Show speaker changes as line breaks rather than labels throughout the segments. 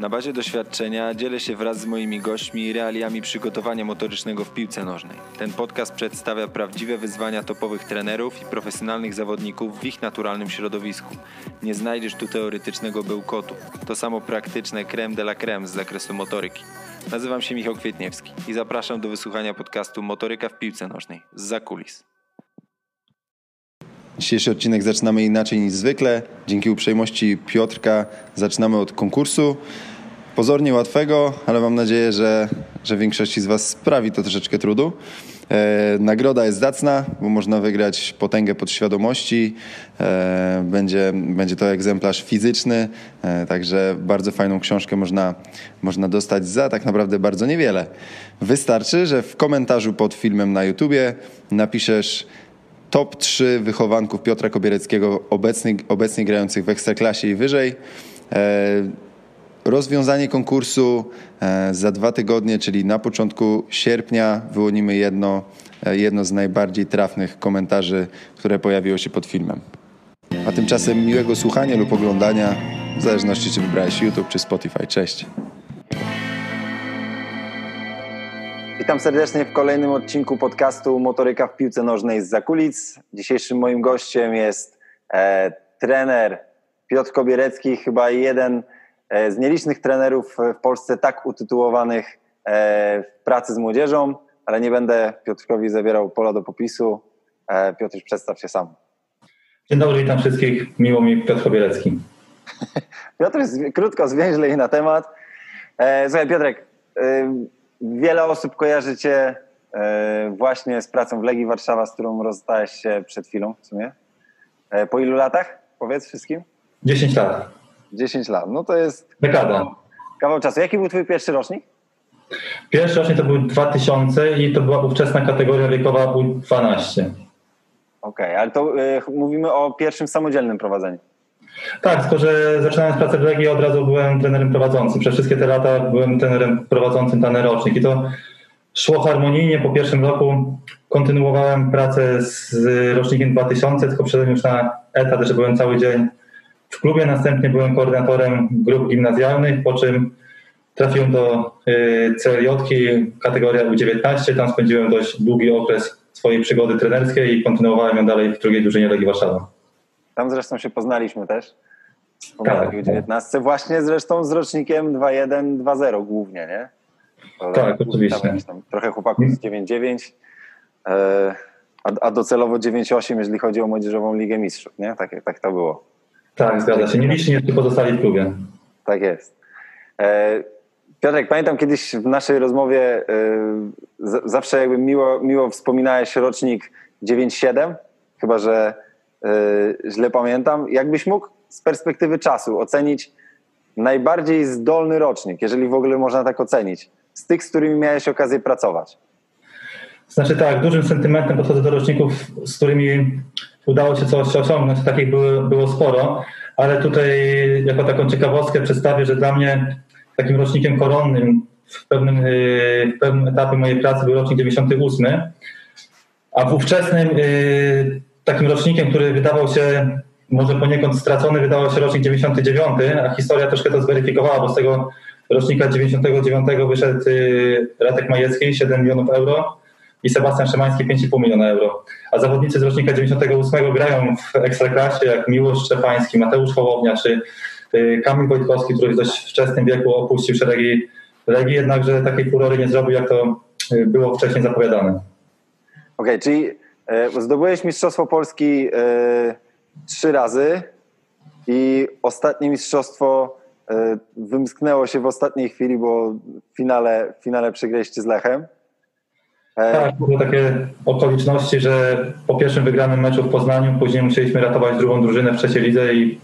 Na bazie doświadczenia dzielę się wraz z moimi gośćmi realiami przygotowania motorycznego w piłce nożnej. Ten podcast przedstawia prawdziwe wyzwania topowych trenerów i profesjonalnych zawodników w ich naturalnym środowisku. Nie znajdziesz tu teoretycznego bełkotu. To samo praktyczne creme de la creme z zakresu motoryki. Nazywam się Michał Kwietniewski i zapraszam do wysłuchania podcastu Motoryka w piłce nożnej z zakulis. Dzisiejszy odcinek zaczynamy inaczej niż zwykle. Dzięki uprzejmości Piotrka zaczynamy od konkursu. Pozornie łatwego, ale mam nadzieję, że, że większości z Was sprawi to troszeczkę trudu. E, nagroda jest zacna, bo można wygrać potęgę podświadomości. E, będzie, będzie to egzemplarz fizyczny, e, także bardzo fajną książkę można, można dostać za tak naprawdę bardzo niewiele. Wystarczy, że w komentarzu pod filmem na YouTubie napiszesz top 3 wychowanków Piotra Kobiereckiego obecnie, obecnie grających w Ekstraklasie i wyżej. Rozwiązanie konkursu e, za dwa tygodnie, czyli na początku sierpnia wyłonimy jedno, e, jedno z najbardziej trafnych komentarzy, które pojawiło się pod filmem. A tymczasem miłego słuchania lub oglądania, w zależności czy wybrałeś YouTube czy Spotify. Cześć! Witam serdecznie w kolejnym odcinku podcastu Motoryka w piłce nożnej z zakulic. Dzisiejszym moim gościem jest e, trener Piotr Kobierecki, chyba jeden z nielicznych trenerów w Polsce tak utytułowanych e, w pracy z młodzieżą, ale nie będę Piotrkowi zabierał pola do popisu. E, Piotr, przedstaw się sam.
Dzień dobry, witam wszystkich. Miło mi Piotr Kobierecki.
Piotr, krótko, zwięźle i na temat. E, słuchaj, Piotrek, e, Wiele osób kojarzy Cię e, właśnie z pracą w Legii Warszawa, z którą rozstałeś się przed chwilą w sumie. E, po ilu latach? Powiedz wszystkim.
10 lat.
10 lat. No to jest...
Dekada.
Kawał czasu. Jaki był Twój pierwszy rocznik?
Pierwszy rocznik to był 2000 i to była ówczesna kategoria wiekowa U12. Okej,
okay, ale to y, mówimy o pierwszym samodzielnym prowadzeniu.
Tak, tylko że zaczynając pracę w Legii od razu byłem trenerem prowadzącym. Przez wszystkie te lata byłem trenerem prowadzącym dany rocznik i to szło harmonijnie. Po pierwszym roku kontynuowałem pracę z rocznikiem 2000, tylko wszedłem już na etat, że byłem cały dzień w klubie. Następnie byłem koordynatorem grup gimnazjalnych, po czym trafiłem do y, CLJ, kategoria U19. Tam spędziłem dość długi okres swojej przygody trenerskiej i kontynuowałem ją dalej w drugiej drużynie Legii Warszawa.
Tam zresztą się poznaliśmy też. Tak. W 19 właśnie zresztą z rocznikiem 2-1, 2-0 głównie, nie?
Tak, oczywiście.
Tam trochę chłopaków z 9-9, e, a, a docelowo 9-8, jeżeli chodzi o Młodzieżową Ligę Mistrzów, nie? Tak, tak to było.
Tak, zgadza się. Nieliczni jeszcze pozostali w klubie.
Tak jest. E, Piotrek, pamiętam kiedyś w naszej rozmowie e, zawsze jakby miło, miło wspominałeś rocznik 9-7, chyba że E, źle pamiętam. Jakbyś mógł z perspektywy czasu ocenić najbardziej zdolny rocznik, jeżeli w ogóle można tak ocenić, z tych, z którymi miałeś okazję pracować?
Znaczy tak, dużym sentymentem podchodzę do roczników, z którymi udało się coś osiągnąć. Takich było, było sporo, ale tutaj jako taką ciekawostkę przedstawię, że dla mnie takim rocznikiem koronnym w pewnym, e, w pewnym etapie mojej pracy był rocznik 98, a w ówczesnym e, takim rocznikiem, który wydawał się może poniekąd stracony, wydawał się rocznik 99, a historia troszkę to zweryfikowała, bo z tego rocznika 99 wyszedł y, Ratek Majecki 7 milionów euro i Sebastian Szymański 5,5 miliona euro. A zawodnicy z rocznika 98 grają w ekstraklasie jak Miłosz Szczepański, Mateusz Hołownia czy y, Kamil Wojtkowski, który w dość wczesnym wieku opuścił szeregi Legii, jednakże takiej furory nie zrobił, jak to y, było wcześniej zapowiadane. Okej,
okay, czyli E, zdobyłeś Mistrzostwo Polski trzy razy i ostatnie mistrzostwo wymsknęło się w ostatniej chwili, bo w finale, w finale przegraliście z Lechem.
Tak, były takie okoliczności, że po pierwszym wygranym meczu w Poznaniu później musieliśmy ratować drugą drużynę w trzeciej lidze i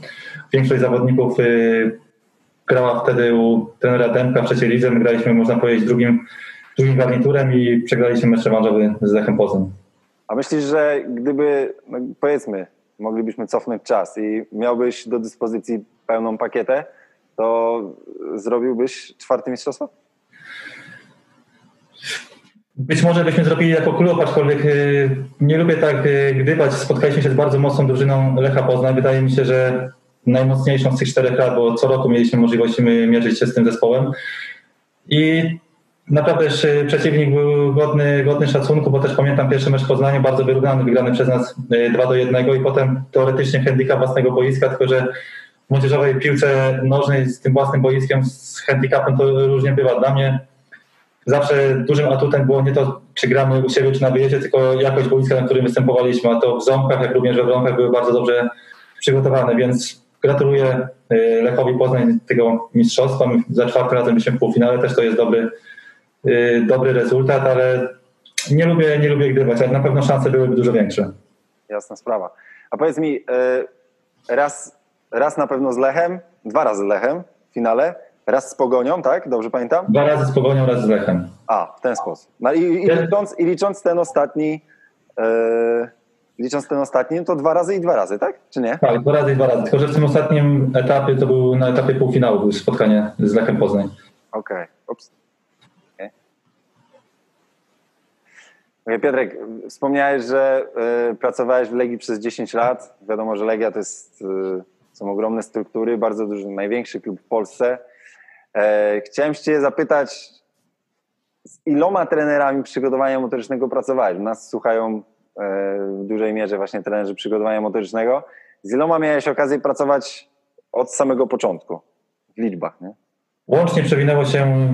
większość zawodników grała wtedy u trenera Dębka w trzeciej lidze. My graliśmy, można powiedzieć, drugim, drugim garniturem i przegraliśmy mecz rewanżowy z Lechem Poznań.
A myślisz, że gdyby, no powiedzmy, moglibyśmy cofnąć czas i miałbyś do dyspozycji pełną pakietę, to zrobiłbyś czwarte mistrzostwo?
Być może byśmy zrobili jako klub, aczkolwiek y, nie lubię tak y, gdybać. Spotkaliśmy się z bardzo mocną drużyną Lecha Poznań. Wydaje mi się, że najmocniejszą z tych czterech lat, bo co roku mieliśmy możliwość mierzyć się z tym zespołem. I naprawdę przeciwnik był godny, godny szacunku, bo też pamiętam pierwszy mecz w Poznaniu, bardzo wyrównany, wygrany przez nas 2 do 1 i potem teoretycznie handicap własnego boiska, tylko że w młodzieżowej piłce nożnej z tym własnym boiskiem, z handicapem to różnie bywa. Dla mnie zawsze dużym atutem było nie to, czy gramy u siebie, czy na wyjeździe, tylko jakość boiska, na którym występowaliśmy, a to w ząbkach, jak również we Wronkach były bardzo dobrze przygotowane, więc gratuluję y, Lechowi Poznań tego mistrzostwa. za czwarty razem byliśmy w półfinale, też to jest dobry, y, dobry rezultat, ale nie lubię, nie lubię grywać, ale na pewno szanse byłyby dużo większe.
Jasna sprawa. A powiedz mi, y, raz, raz na pewno z Lechem, dwa razy z Lechem w finale, Raz z Pogonią, tak? Dobrze pamiętam?
Dwa razy z Pogonią, raz z Lechem.
A, w ten sposób. No i, i, licząc, i licząc ten ostatni, yy, licząc ten ostatni, to dwa razy i dwa razy, tak? Czy nie?
Tak, dwa razy i dwa razy. Tylko, że w tym ostatnim etapie, to był na etapie półfinału, było spotkanie z Lechem Poznań.
Okej. Okay. Okay. Piotrek, wspomniałeś, że y, pracowałeś w Legii przez 10 lat. Wiadomo, że Legia to jest, y, są ogromne struktury, bardzo duży, największy klub w Polsce. E, chciałem Cię zapytać, z iloma trenerami przygotowania motorycznego pracowałeś? Nas słuchają e, w dużej mierze właśnie trenerzy przygotowania motorycznego. Z iloma miałeś okazję pracować od samego początku w liczbach, nie?
Łącznie przewinęło się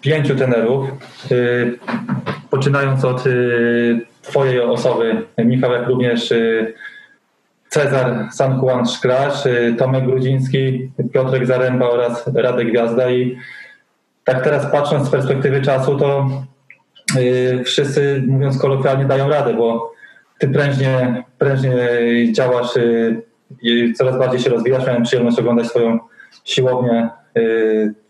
pięciu trenerów, y, poczynając od y, Twojej osoby, Michał, jak również y, Cezar San Szklarz, y, Tomek Grudziński, Piotrek Zaręba oraz Radek Gwiazda i tak teraz patrząc z perspektywy czasu, to yy, wszyscy, mówiąc kolokwialnie, dają radę, bo ty prężnie, prężnie działasz i coraz bardziej się rozwijasz. Miałem przyjemność oglądać swoją siłownię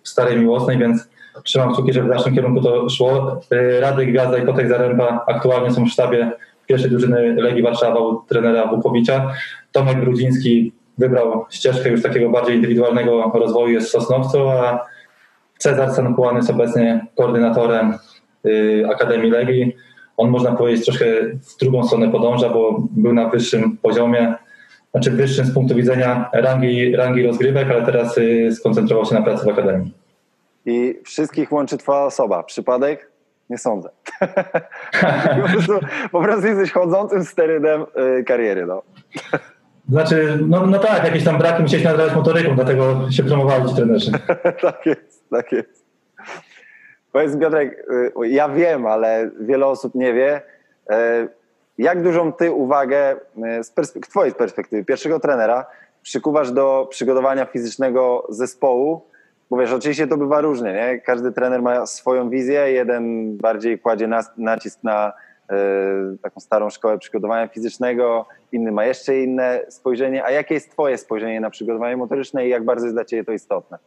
w Starej Miłosnej, więc trzymam kciuki, żeby w dalszym kierunku to szło. Y, Radek Gwiazda i Piotrek Zaręba aktualnie są w sztabie pierwszej drużyny Legii Warszawa u trenera Wukowicza. Tomek Grudziński wybrał ścieżkę już takiego bardziej indywidualnego rozwoju, jest w Sosnowcu, a Cezar Sankułan jest obecnie koordynatorem y, Akademii Legii. On można powiedzieć troszkę w drugą stronę podąża, bo był na wyższym poziomie, znaczy wyższym z punktu widzenia rangi, rangi rozgrywek, ale teraz y, skoncentrował się na pracy w Akademii.
I wszystkich łączy twoja osoba. Przypadek? Nie sądzę. po, prostu, po, prostu, jesteś chodzącym sterydem y, kariery. No.
Znaczy, no, no tak, jakieś tam braki musiałeś nadrabiać motoryką, dlatego się promowali ci trenerzy.
tak jest, tak jest. Powiedz Piotrek, y, ja wiem, ale wiele osób nie wie, y, jak dużą ty uwagę z perspek- twojej perspektywy pierwszego trenera przykuwasz do przygotowania fizycznego zespołu bo wiesz, oczywiście to bywa różnie, nie? Każdy trener ma swoją wizję, jeden bardziej kładzie nacisk na y, taką starą szkołę przygotowania fizycznego, inny ma jeszcze inne spojrzenie. A jakie jest twoje spojrzenie na przygotowanie motoryczne i jak bardzo jest dla ciebie to istotne?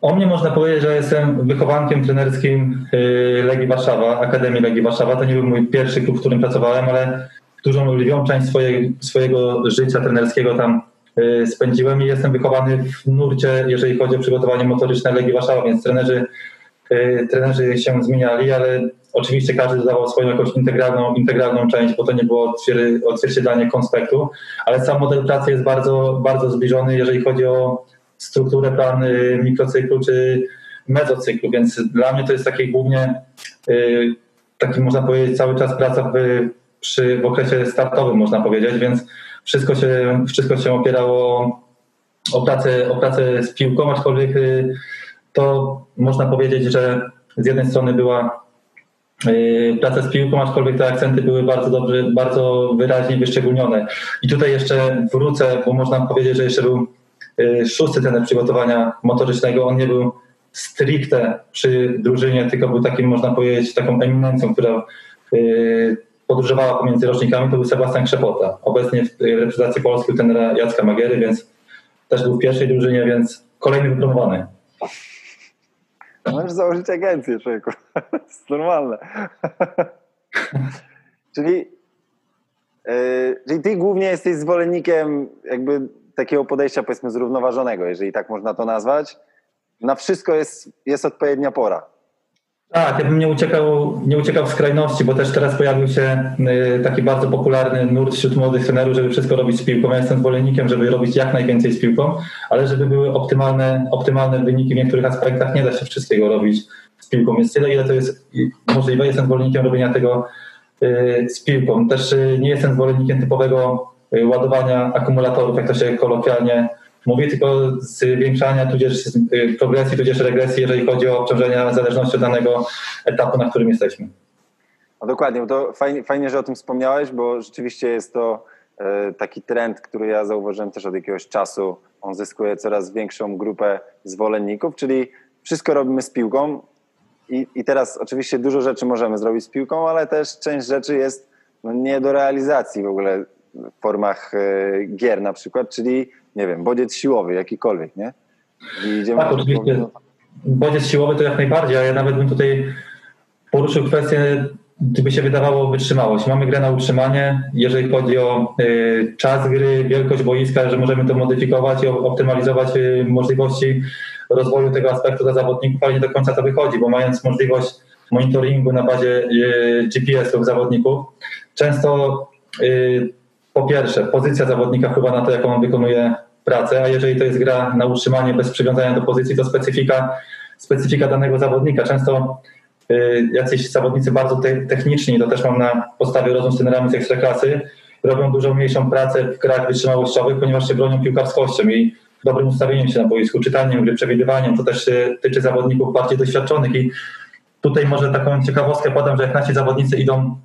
O mnie można powiedzieć, że jestem wychowankiem trenerskim y, Legii Warszawa, Akademii Legii Warszawa. To nie był mój pierwszy klub, w którym pracowałem, ale dużą lwią część swojej, swojego życia trenerskiego tam spędziłem i jestem wychowany w nurcie, jeżeli chodzi o przygotowanie motoryczne Legii Warszawa, więc trenerzy, y, trenerzy się zmieniali, ale oczywiście każdy dodawał swoją jakąś integralną, integralną część, bo to nie było odzwierciedlanie konspektu, ale sam model pracy jest bardzo, bardzo zbliżony, jeżeli chodzi o strukturę, plan mikrocyklu czy mezocyklu, więc dla mnie to jest takie głównie y, taki można powiedzieć cały czas praca w, przy, w okresie startowym można powiedzieć, więc wszystko się, wszystko się opierało o pracę, o pracę z piłką, aczkolwiek y, to można powiedzieć, że z jednej strony była y, praca z piłką, aczkolwiek te akcenty były bardzo dobrze, bardzo wyraźnie wyszczególnione. I tutaj jeszcze wrócę, bo można powiedzieć, że jeszcze był y, szósty ten przygotowania motorycznego. On nie był stricte przy drużynie, tylko był takim, można powiedzieć, taką eminencją, która podróżowała pomiędzy rocznikami, to był Sebastian Krzepota. Obecnie w reprezentacji Polski tenera Jacka Magiery, więc też był w pierwszej drużynie, więc kolejny wypromowany.
Możesz założyć agencję, człowieku. To jest normalne. czyli, yy, czyli ty głównie jesteś zwolennikiem jakby takiego podejścia powiedzmy zrównoważonego, jeżeli tak można to nazwać. Na wszystko jest, jest odpowiednia pora.
Tak, ja bym nie uciekał, nie uciekał w skrajności, bo też teraz pojawił się y, taki bardzo popularny nurt wśród młodych trenerów, żeby wszystko robić z piłką. Ja jestem zwolennikiem, żeby robić jak najwięcej z piłką, ale żeby były optymalne, optymalne wyniki w niektórych aspektach, nie da się wszystkiego robić z piłką. Jest tyle, ile to jest możliwe. Jestem zwolennikiem robienia tego y, z piłką. Też y, nie jestem zwolennikiem typowego ładowania akumulatorów, jak to się kolokwialnie Mówię tylko zwiększania, tudzież y, progresji, tudzież regresji, jeżeli chodzi o obciążenia w zależności od danego etapu, na którym jesteśmy.
No dokładnie, to fajnie, fajnie, że o tym wspomniałeś, bo rzeczywiście jest to e, taki trend, który ja zauważyłem też od jakiegoś czasu. On zyskuje coraz większą grupę zwolenników, czyli wszystko robimy z piłką. I, i teraz oczywiście dużo rzeczy możemy zrobić z piłką, ale też część rzeczy jest no, nie do realizacji w ogóle w formach e, gier na przykład, czyli nie wiem, bodziec siłowy, jakikolwiek, nie?
I idziemy tak, oczywiście. Bodziec siłowy to jak najbardziej, a ja nawet bym tutaj poruszył kwestię, gdyby się wydawało wytrzymałość. Mamy grę na utrzymanie, jeżeli chodzi o y, czas gry, wielkość boiska, że możemy to modyfikować i optymalizować y, możliwości rozwoju tego aspektu dla zawodników, ale nie do końca to wychodzi, bo mając możliwość monitoringu na bazie y, GPS-ów zawodników, często po pierwsze, pozycja zawodnika wpływa na to, jaką on wykonuje pracę, a jeżeli to jest gra na utrzymanie bez przywiązania do pozycji, to specyfika, specyfika danego zawodnika. Często y, jacyś zawodnicy bardzo te, techniczni, to też mam na podstawie rozmów z trenerami z ekstraklasy, robią dużo mniejszą pracę w grach wytrzymałościowych, ponieważ się bronią piłkarskością i dobrym ustawieniem się na boisku, czytaniem gry, przewidywaniem. To też y, tyczy zawodników bardziej doświadczonych i tutaj może taką ciekawostkę podam, że jak nasi zawodnicy idą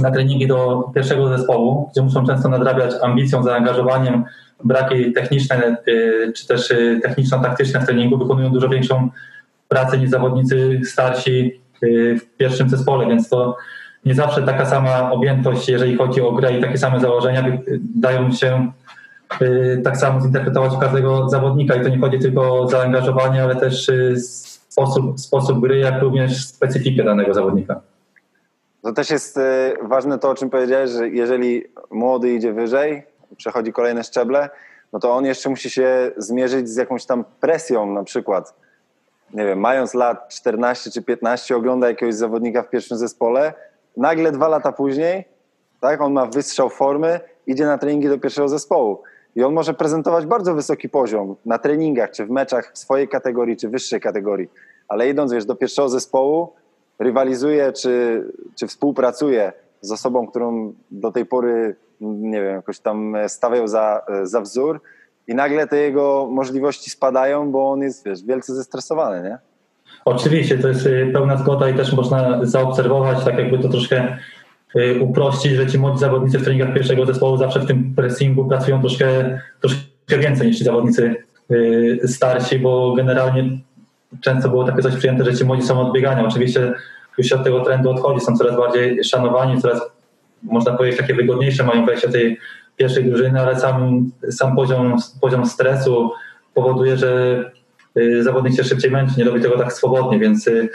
na treningi do pierwszego zespołu, gdzie muszą często nadrabiać ambicją, zaangażowaniem, braki techniczne y, czy też y, techniczno-taktyczne w treningu, wykonują dużo większą pracę niż zawodnicy starsi y, w pierwszym zespole, więc to nie zawsze taka sama objętość, jeżeli chodzi o grę i takie same założenia dają się tak samo zinterpretować u każdego zawodnika i to nie chodzi tylko o zaangażowanie, ale też sposób, sposób gry, jak również specyfikę danego zawodnika.
To też jest y, ważne to, o czym powiedziałeś, że jeżeli młody idzie wyżej, przechodzi kolejne szczeble, no to on jeszcze musi się zmierzyć z jakąś tam presją na przykład. Nie wiem, mając lat 14 czy 15, ogląda jakiegoś zawodnika w pierwszym zespole, nagle dwa lata później, tak, on ma wystrzał formy, idzie na treningi do pierwszego zespołu. I on może prezentować bardzo wysoki poziom na treningach, czy w meczach w swojej kategorii, czy wyższej kategorii. Ale idąc, wiesz, do pierwszego zespołu, rywalizuje czy, czy współpracuje z osobą, którą do tej pory, nie wiem, jakoś tam stawiał za, za wzór i nagle te jego możliwości spadają, bo on jest, wiesz, wielce zestresowany, nie?
Oczywiście, to jest y, pełna zgoda i też można zaobserwować, tak jakby to troszkę y, uprościć, że ci młodzi zawodnicy w treningach pierwszego zespołu zawsze w tym pressingu pracują troszkę, troszkę więcej niż ci zawodnicy y, starsi, bo generalnie często było takie coś przyjęte, że ci młodzi są odbiegania. Oczywiście już się od tego trendu odchodzi, są coraz bardziej szanowani, coraz można powiedzieć takie wygodniejsze mają wejście tej pierwszej drużyny, ale sam, sam poziom, poziom stresu powoduje, że y, zawodnik się szybciej męczy, nie robi tego tak swobodnie, więc y,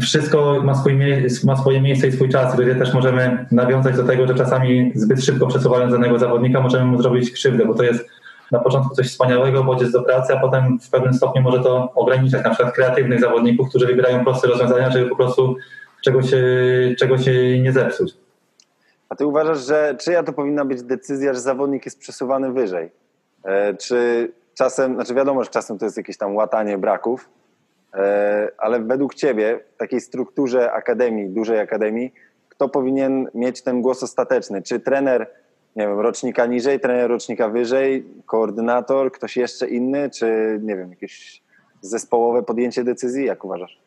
wszystko ma, swój, ma swoje miejsce i swój czas, gdzie też możemy nawiązać do tego, że czasami zbyt szybko przesuwając danego zawodnika możemy mu zrobić krzywdę, bo to jest na początku coś wspaniałego, bodziec do pracy, a potem w pewnym stopniu może to ograniczać na przykład kreatywnych zawodników, którzy wybierają proste rozwiązania, żeby po prostu czegoś, czegoś nie zepsuć.
A ty uważasz, że czyja to powinna być decyzja, że zawodnik jest przesuwany wyżej? E, czy czasem, znaczy wiadomo, że czasem to jest jakieś tam łatanie braków, e, ale według ciebie w takiej strukturze akademii, dużej akademii, kto powinien mieć ten głos ostateczny? Czy trener nie wiem, rocznika niżej, trener rocznika wyżej, koordynator, ktoś jeszcze inny, czy nie wiem, jakieś zespołowe podjęcie decyzji? Jak uważasz?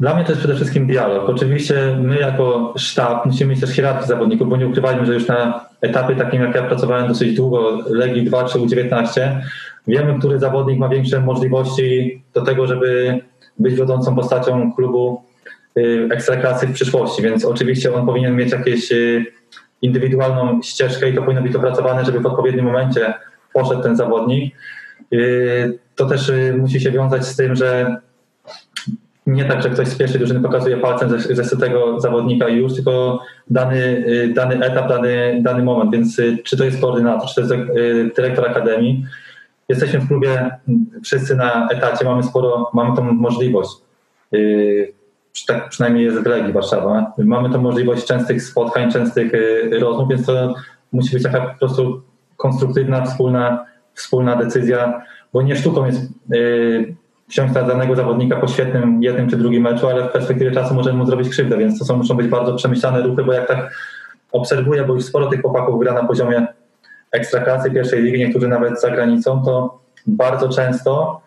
Dla mnie to jest przede wszystkim dialog. Oczywiście my jako sztab musimy mieć też hierarchię zawodników, bo nie ukrywajmy, że już na etapie takim jak ja pracowałem dosyć długo, Legii 2 czy U19, wiemy, który zawodnik ma większe możliwości do tego, żeby być wiodącą postacią klubu y, ekstraklasy w przyszłości, więc oczywiście on powinien mieć jakieś y, indywidualną ścieżkę i to powinno być opracowane, żeby w odpowiednim momencie poszedł ten zawodnik. Yy, to też yy, musi się wiązać z tym, że nie tak, że ktoś z pierwszej drużyny pokazuje palcem ze, ze tego zawodnika już, tylko dany, yy, dany etap, dany, dany moment. Więc czy to jest koordynator, czy to jest dyrektor akademii, jesteśmy w klubie wszyscy na etacie, mamy sporo, mamy tą możliwość. Tak przynajmniej jest w Legii Warszawa. Mamy tą możliwość częstych spotkań, częstych rozmów, więc to musi być taka po prostu konstruktywna, wspólna, wspólna decyzja, bo nie sztuką jest wziąć na danego zawodnika po świetnym jednym czy drugim meczu, ale w perspektywie czasu możemy mu zrobić krzywdę, więc to są, muszą być bardzo przemyślane ruchy, bo jak tak obserwuję, bo już sporo tych chłopaków gra na poziomie ekstraklasy pierwszej ligi, niektórzy nawet za granicą, to bardzo często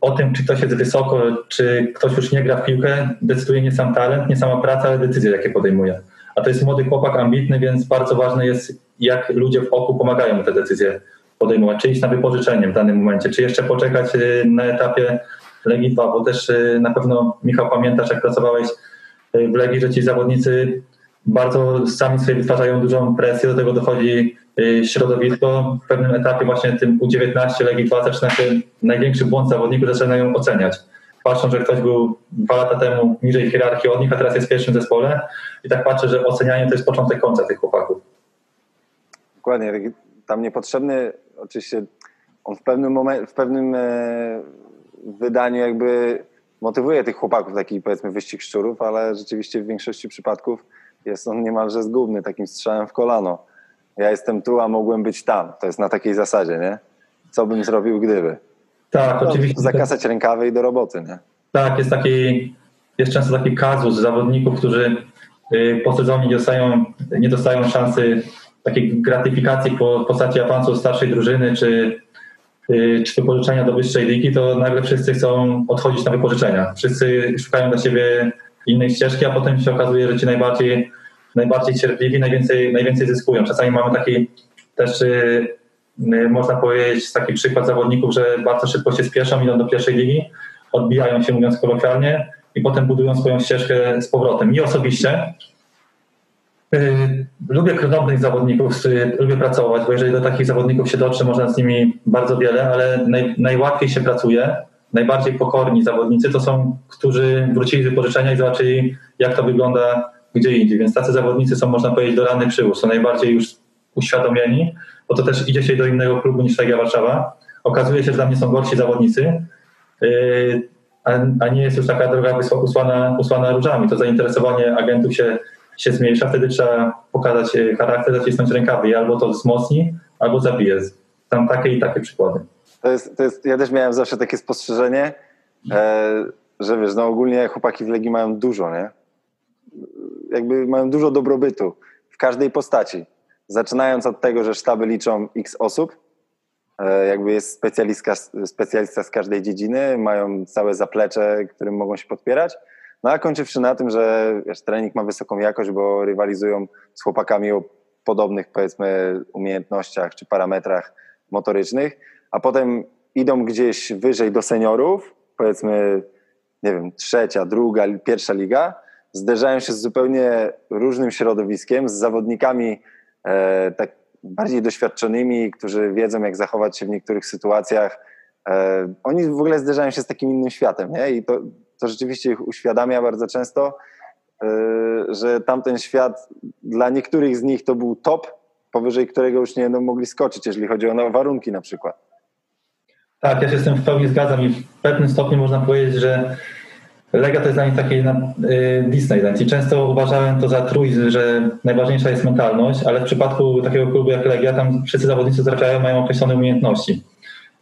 o tym, czy ktoś jest wysoko, czy ktoś już nie gra w piłkę, decyduje nie sam talent, nie sama praca, ale decyzje, jakie podejmuje. A to jest młody chłopak, ambitny, więc bardzo ważne jest, jak ludzie w oku pomagają mu te decyzje podejmować, czy iść na wypożyczenie w danym momencie, czy jeszcze poczekać y, na etapie Legii 2, bo też y, na pewno Michał pamiętasz, jak pracowałeś y, w Legii, że ci zawodnicy bardzo sami sobie wytwarzają dużą presję, do tego dochodzi środowisko. W pewnym etapie właśnie tym U19 Legii 2 zaczyna się największy błąd zawodników, zaczynają oceniać. Patrzą, że ktoś był dwa lata temu niżej hierarchii od nich, a teraz jest w pierwszym zespole i tak patrzę, że ocenianie to jest początek końca tych chłopaków.
Dokładnie. Tam niepotrzebny oczywiście on w pewnym momencie, w pewnym e, wydaniu jakby motywuje tych chłopaków, taki powiedzmy wyścig szczurów, ale rzeczywiście w większości przypadków jest on niemalże zgubny, takim strzałem w kolano. Ja jestem tu, a mogłem być tam. To jest na takiej zasadzie, nie? Co bym zrobił, gdyby?
Tak, no, oczywiście.
Zakasać rękawy i do roboty, nie?
Tak, jest taki, jest często taki kazus zawodników, którzy y, po sezonie nie dostają, nie dostają szansy takiej gratyfikacji po postaci awansu starszej drużyny czy, y, czy wypożyczenia do wyższej ligi, to nagle wszyscy chcą odchodzić na wypożyczenia. Wszyscy szukają dla siebie innej ścieżki, a potem się okazuje, że ci najbardziej, najbardziej cierpliwi najwięcej, najwięcej zyskują. Czasami mamy taki też y, y, można powiedzieć taki przykład zawodników, że bardzo szybko się spieszą, idą do pierwszej ligi, odbijają się mówiąc kolokwialnie i potem budują swoją ścieżkę z powrotem. Mi osobiście Y, lubię królownych zawodników, lubię pracować, bo jeżeli do takich zawodników się dotrze, można z nimi bardzo wiele, ale naj, najłatwiej się pracuje. Najbardziej pokorni zawodnicy to są, którzy wrócili z wypożyczenia i zobaczyli, jak to wygląda gdzie indziej. Więc tacy zawodnicy są, można powiedzieć, do rany przyłóż, są najbardziej już uświadomieni, bo to też idzie się do innego klubu niż Legia Warszawa. Okazuje się, że dla mnie są gorsi zawodnicy, y, a nie jest już taka droga usłana, usłana różami. To zainteresowanie agentów się się zmniejsza, wtedy trzeba pokazać e, charakter, zacisnąć rękawy i albo to wzmocni, albo zabije. Tam takie i takie przykłady.
To jest, to jest, ja też miałem zawsze takie spostrzeżenie, e, że wiesz, no ogólnie chłopaki w Legii mają dużo, nie? Jakby mają dużo dobrobytu w każdej postaci. Zaczynając od tego, że sztaby liczą x osób, e, jakby jest specjalista, specjalista z każdej dziedziny, mają całe zaplecze, którym mogą się podpierać, no a kończywszy na tym, że wiesz, trening ma wysoką jakość, bo rywalizują z chłopakami o podobnych powiedzmy umiejętnościach czy parametrach motorycznych, a potem idą gdzieś wyżej do seniorów, powiedzmy, nie wiem, trzecia, druga, pierwsza liga, zderzają się z zupełnie różnym środowiskiem, z zawodnikami e, tak bardziej doświadczonymi, którzy wiedzą, jak zachować się w niektórych sytuacjach. E, oni w ogóle zderzają się z takim innym światem, nie? I to, to rzeczywiście ich uświadamia bardzo często, y, że tamten świat dla niektórych z nich to był top, powyżej którego już nie będą mogli skoczyć, jeżeli chodzi o warunki na przykład.
Tak, ja się z tym w pełni zgadzam i w pewnym stopniu można powiedzieć, że Lega to jest dla nich taki y, Disneyland. I często uważałem to za truizm, że najważniejsza jest mentalność, ale w przypadku takiego klubu jak Legia, tam wszyscy zawodnicy trafiają, mają określone umiejętności.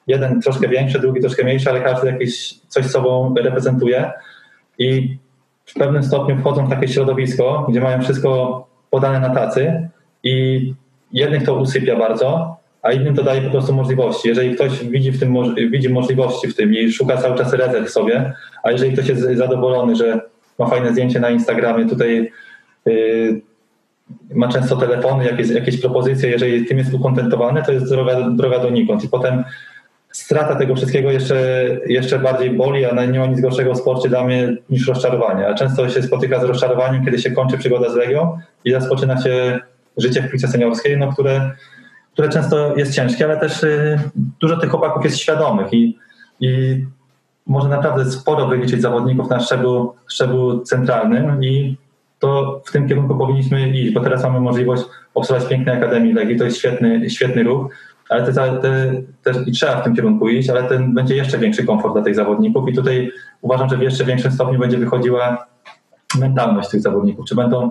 Jeden troszkę większy, drugi troszkę mniejszy, ale każdy jakieś coś sobą reprezentuje. I w pewnym stopniu wchodzą w takie środowisko, gdzie mają wszystko podane na tacy i jednych to usypia bardzo, a innym to daje po prostu możliwości. Jeżeli ktoś widzi, w tym, widzi możliwości w tym i szuka cały czas rezerw sobie, a jeżeli ktoś jest zadowolony, że ma fajne zdjęcie na Instagramie, tutaj yy, ma często telefony, jakieś, jakieś propozycje, jeżeli tym jest ukontentowany, to jest droga, droga donikąd. I potem strata tego wszystkiego jeszcze, jeszcze bardziej boli, a nie ma nic gorszego w sporcie dla mnie niż rozczarowanie. A często się spotyka z rozczarowaniem, kiedy się kończy przygoda z Legią i rozpoczyna się życie w piłce seniorskiej, no, które, które często jest ciężkie, ale też y, dużo tych chłopaków jest świadomych i, i może naprawdę sporo wyliczyć zawodników na szczeblu, szczeblu centralnym i to w tym kierunku powinniśmy iść, bo teraz mamy możliwość obsługiwać pięknej Akademii Legii, to jest świetny, świetny ruch, ale te, te, te, i trzeba w tym kierunku iść, ale ten będzie jeszcze większy komfort dla tych zawodników i tutaj uważam, że w jeszcze większym stopniu będzie wychodziła mentalność tych zawodników, czy będą,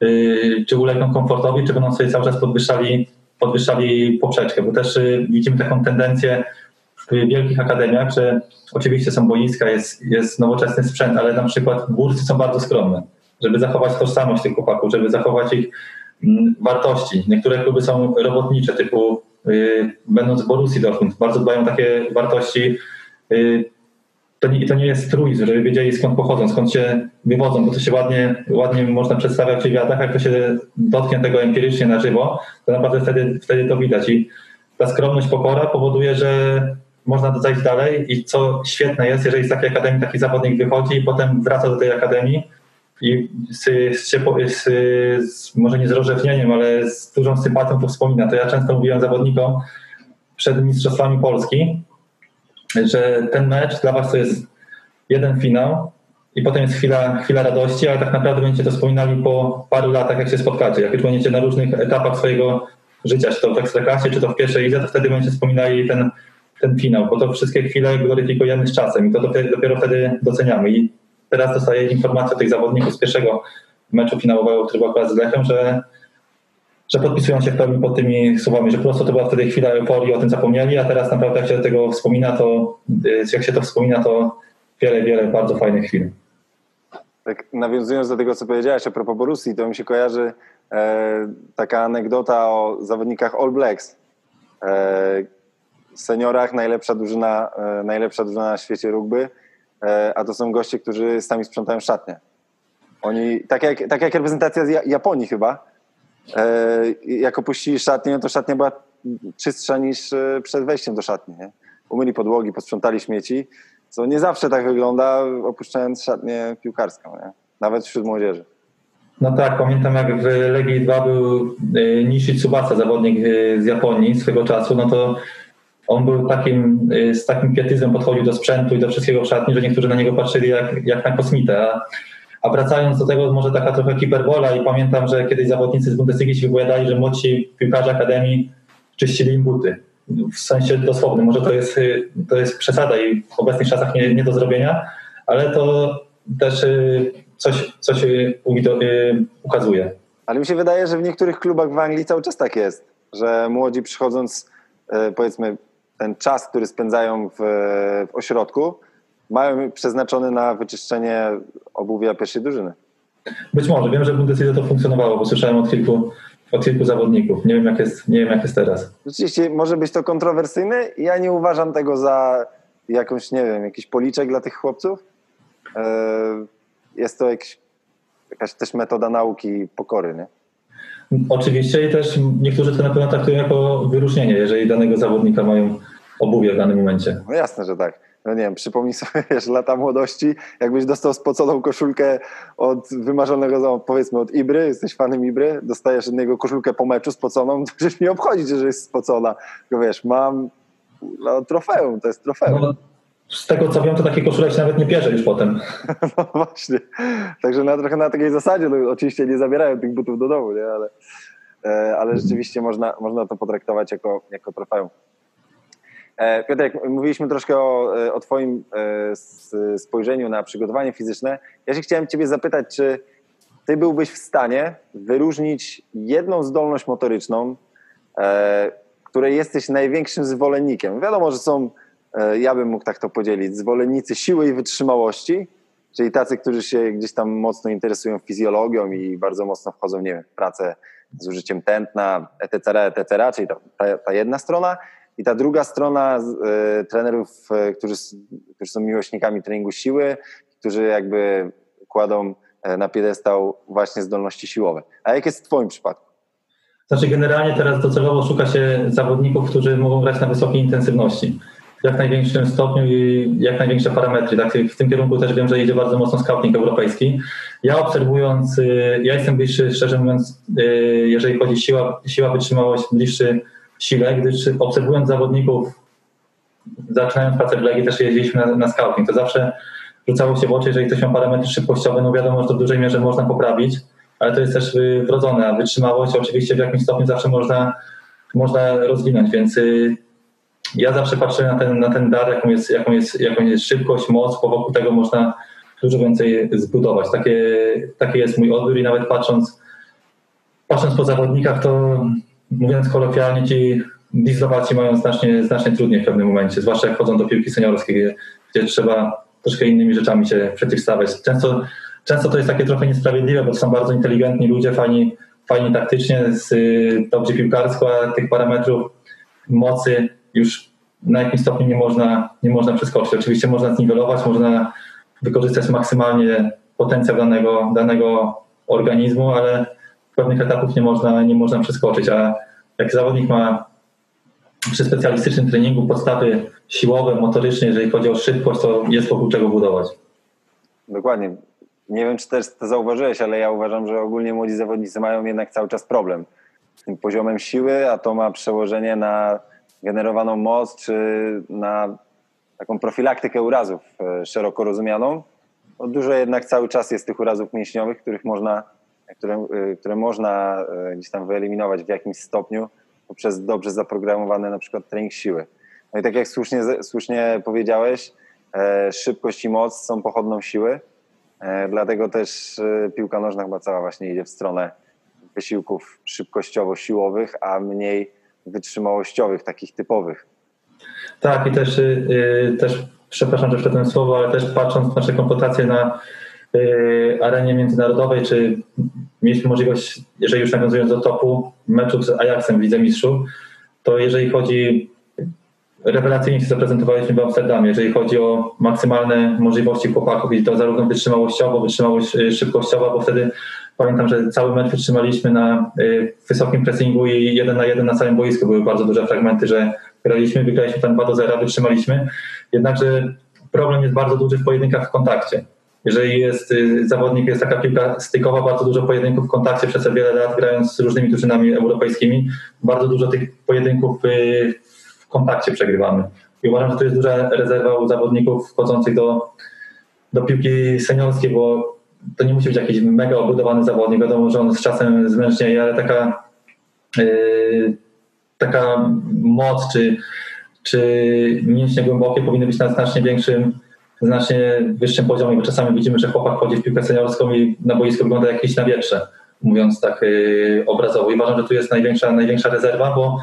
yy, czy ulegną komfortowi, czy będą sobie cały czas podwyższali, podwyższali poprzeczkę, bo też yy, widzimy taką tendencję w wielkich akademiach, że oczywiście są boiska, jest, jest nowoczesny sprzęt, ale na przykład bursy są bardzo skromne, żeby zachować tożsamość tych chłopaków, żeby zachować ich mm, wartości. Niektóre kluby są robotnicze, typu yy, będąc w Borussii Dortmund, bardzo dbają takie wartości yy, to nie, to nie jest truizm, żeby wiedzieli skąd pochodzą, skąd się wywodzą, bo to się ładnie, ładnie można przedstawiać w wywiadach, jak to się dotknie tego empirycznie na żywo, to naprawdę wtedy, wtedy to widać. I ta skromność, pokora powoduje, że można zajść dalej i co świetne jest, jeżeli z takiej akademii taki zawodnik wychodzi i potem wraca do tej akademii i z, z, z, może nie z rozrzewnieniem, ale z dużą sympatią to wspomina. To ja często mówiłem zawodnikom przed Mistrzostwami Polski, że ten mecz dla was to jest jeden finał i potem jest chwila, chwila radości, ale tak naprawdę będziecie to wspominali po paru latach, jak się spotkacie. Jak już będziecie na różnych etapach swojego życia, czy to w Ekstraklasie, czy to w pierwszej lidze, to wtedy będziecie wspominali ten, ten finał, bo to wszystkie chwile gloryfikujemy z czasem i to dopiero, dopiero wtedy doceniamy. I teraz dostaję informację od tych zawodników z pierwszego meczu finałowego, który był akurat z Lechem, że że podpisują się w pełni pod tymi słowami, że po prostu to była wtedy chwila euforii, o tym zapomnieli, a teraz naprawdę jak się tego wspomina, to y, jak się to wspomina, to wiele, wiele bardzo fajnych chwil.
Tak nawiązując do tego, co powiedziałeś a propos Borussii, to mi się kojarzy e, taka anegdota o zawodnikach All Blacks. E, seniorach najlepsza drużyna, e, najlepsza drużyna na świecie rugby, e, a to są goście, którzy sami sprzątają szatnię. Oni, tak jak, tak jak reprezentacja z Japonii chyba, jak opuścili szatnię, to szatnia była czystsza niż e, przed wejściem do szatni. Nie? Umyli podłogi, posprzątali śmieci, co nie zawsze tak wygląda, opuszczając szatnię piłkarską, nie? nawet wśród młodzieży.
No tak, pamiętam jak w Legii 2 był e, Nishi Tsubasa, zawodnik z Japonii swego czasu, no to on był takim, z takim pietyzmem podchodził do sprzętu i do wszystkiego w szatni, że niektórzy na niego patrzyli jak, jak na kosmitę. A wracając do tego, może taka trochę hiperbola i pamiętam, że kiedyś zawodnicy z Bundesligi się wypowiadali, że młodsi piłkarze Akademii czyścili im buty. W sensie dosłownym. Może to jest, to jest przesada i w obecnych czasach nie, nie do zrobienia, ale to też y, coś, coś y, y, ukazuje.
Ale mi się wydaje, że w niektórych klubach w Anglii cały czas tak jest, że młodzi przychodząc, powiedzmy, ten czas, który spędzają w, w ośrodku, mają przeznaczony na wyczyszczenie obuwia pierwszej drużyny.
Być może. Wiem, że w Bundesliga to funkcjonowało, bo słyszałem od kilku, od kilku zawodników. Nie wiem, jak jest, nie wiem, jak jest teraz.
Rzeczywiście może być to kontrowersyjne. Ja nie uważam tego za jakąś, nie wiem, jakiś policzek dla tych chłopców. E, jest to jakiś, jakaś też metoda nauki pokory, nie?
Oczywiście i też niektórzy to na pewno traktują jako wyróżnienie, jeżeli danego zawodnika mają obuwie w danym momencie.
No jasne, że tak no nie wiem, przypomnij sobie, wiesz, lata młodości, jakbyś dostał spoconą koszulkę od wymarzonego, powiedzmy od Ibry, jesteś fanem Ibry, dostajesz od niego koszulkę po meczu spoconą, to przecież mi obchodzi, że jest spocona. Tylko wiesz, mam no, trofeum, to jest trofeum. No,
z tego co wiem, to takie koszule się nawet nie bierze już potem.
no właśnie. Także na, trochę na takiej zasadzie, no, oczywiście nie zabierają tych butów do domu, nie? Ale, e, ale rzeczywiście można, można to potraktować jako, jako trofeum. E, Piotrek, mówiliśmy troszkę o, e, o Twoim e, spojrzeniu na przygotowanie fizyczne. Ja się chciałem Ciebie zapytać, czy Ty byłbyś w stanie wyróżnić jedną zdolność motoryczną, której jesteś największym zwolennikiem? Wiadomo, że są, ja bym mógł tak to podzielić, zwolennicy siły i wytrzymałości, czyli tacy, którzy się gdzieś tam mocno interesują fizjologią i bardzo mocno wchodzą, nie wiem, w pracę z użyciem tętna, etc., etc., czyli ta, ta jedna strona i ta druga strona y, trenerów, y, którzy, którzy są miłośnikami treningu siły, którzy jakby kładą e, na piedestał właśnie zdolności siłowe. A jak jest w Twoim przypadku?
Znaczy generalnie teraz docelowo szuka się zawodników, którzy mogą grać na wysokiej intensywności. W jak największym stopniu i jak największe parametry. Tak, w tym kierunku też wiem, że idzie bardzo mocno scouting europejski. Ja obserwując, ja jestem bliższy, szczerze mówiąc, jeżeli chodzi o siła, siła wytrzymałość, bliższy sile, gdyż obserwując zawodników, zaczynając pracę w Legii, też jeździliśmy na, na scouting. To zawsze rzucało się w oczy, jeżeli ktoś ma parametry szybkościowe, no wiadomo, że to w dużej mierze można poprawić, ale to jest też wrodzone, a wytrzymałość oczywiście w jakimś stopniu zawsze można, można rozwinąć, więc y, ja zawsze patrzę na ten, na ten dar, jaką jest, jaką, jest, jaką jest szybkość, moc, bo wokół tego można, dużo więcej zbudować. Takie, taki jest mój odbiór i nawet patrząc, patrząc po zawodnikach, to mówiąc kolokwialnie, ci dieslowaci mają znacznie, znacznie trudniej w pewnym momencie, zwłaszcza jak wchodzą do piłki seniorskiej, gdzie, gdzie trzeba troszkę innymi rzeczami się przeciwstawiać. Często, często to jest takie trochę niesprawiedliwe, bo są bardzo inteligentni ludzie, fajni, fajni taktycznie, z, dobrze piłkarsko, a tych parametrów mocy już na jakimś stopniu nie można, nie można przeskoczyć. Oczywiście można zniwelować, można wykorzystać maksymalnie potencjał danego, danego organizmu, ale pewnych etapów nie można, nie można przeskoczyć. A jak zawodnik ma przy specjalistycznym treningu podstawy siłowe, motoryczne, jeżeli chodzi o szybkość, to jest wokół czego budować.
Dokładnie. Nie wiem, czy też to zauważyłeś, ale ja uważam, że ogólnie młodzi zawodnicy mają jednak cały czas problem z tym poziomem siły, a to ma przełożenie na generowaną moc, czy na taką profilaktykę urazów e, szeroko rozumianą. No dużo jednak cały czas jest tych urazów mięśniowych, których można, które, e, które można e, gdzieś tam wyeliminować w jakimś stopniu poprzez dobrze zaprogramowany na przykład trening siły. No i tak jak słusznie, słusznie powiedziałeś, szybkość i moc są pochodną siły, dlatego też piłka nożna chyba cała właśnie idzie w stronę wysiłków szybkościowo-siłowych, a mniej wytrzymałościowych, takich typowych.
Tak, i też, yy, też przepraszam, że wszedłem słowo, ale też patrząc na nasze komputacje na arenie międzynarodowej, czy mieliśmy możliwość, jeżeli już nawiązując do topu, meczu z Ajaxem w Lidze Mistrzów, to jeżeli chodzi, rewelacyjnie się zaprezentowaliśmy w Amsterdamie, jeżeli chodzi o maksymalne możliwości chłopaków i to zarówno wytrzymałościowo, wytrzymałość y, szybkościowa, bo wtedy Pamiętam, że cały mecz wytrzymaliśmy na y, wysokim pressingu i jeden na jeden na całym boisku. Były bardzo duże fragmenty, że graliśmy, wygraliśmy tam 2 do 0, wytrzymaliśmy. Jednakże problem jest bardzo duży w pojedynkach w kontakcie. Jeżeli jest y, zawodnik, jest taka piłka stykowa, bardzo dużo pojedynków w kontakcie przez wiele lat, grając z różnymi drużynami europejskimi, bardzo dużo tych pojedynków y, w kontakcie przegrywamy. I uważam, że to jest duża rezerwa u zawodników wchodzących do, do piłki seniorskiej, bo to nie musi być jakiś mega obudowany zawodnik, wiadomo, że on z czasem zmęcznieje, ale taka, yy, taka moc czy, czy mięśnie głębokie powinny być na znacznie większym, znacznie wyższym poziomie, bo czasami widzimy, że chłopak chodzi w piłkę seniorską i na boisku wygląda jakieś na wietrze, mówiąc tak yy, obrazowo. I uważam, że tu jest największa, największa rezerwa, bo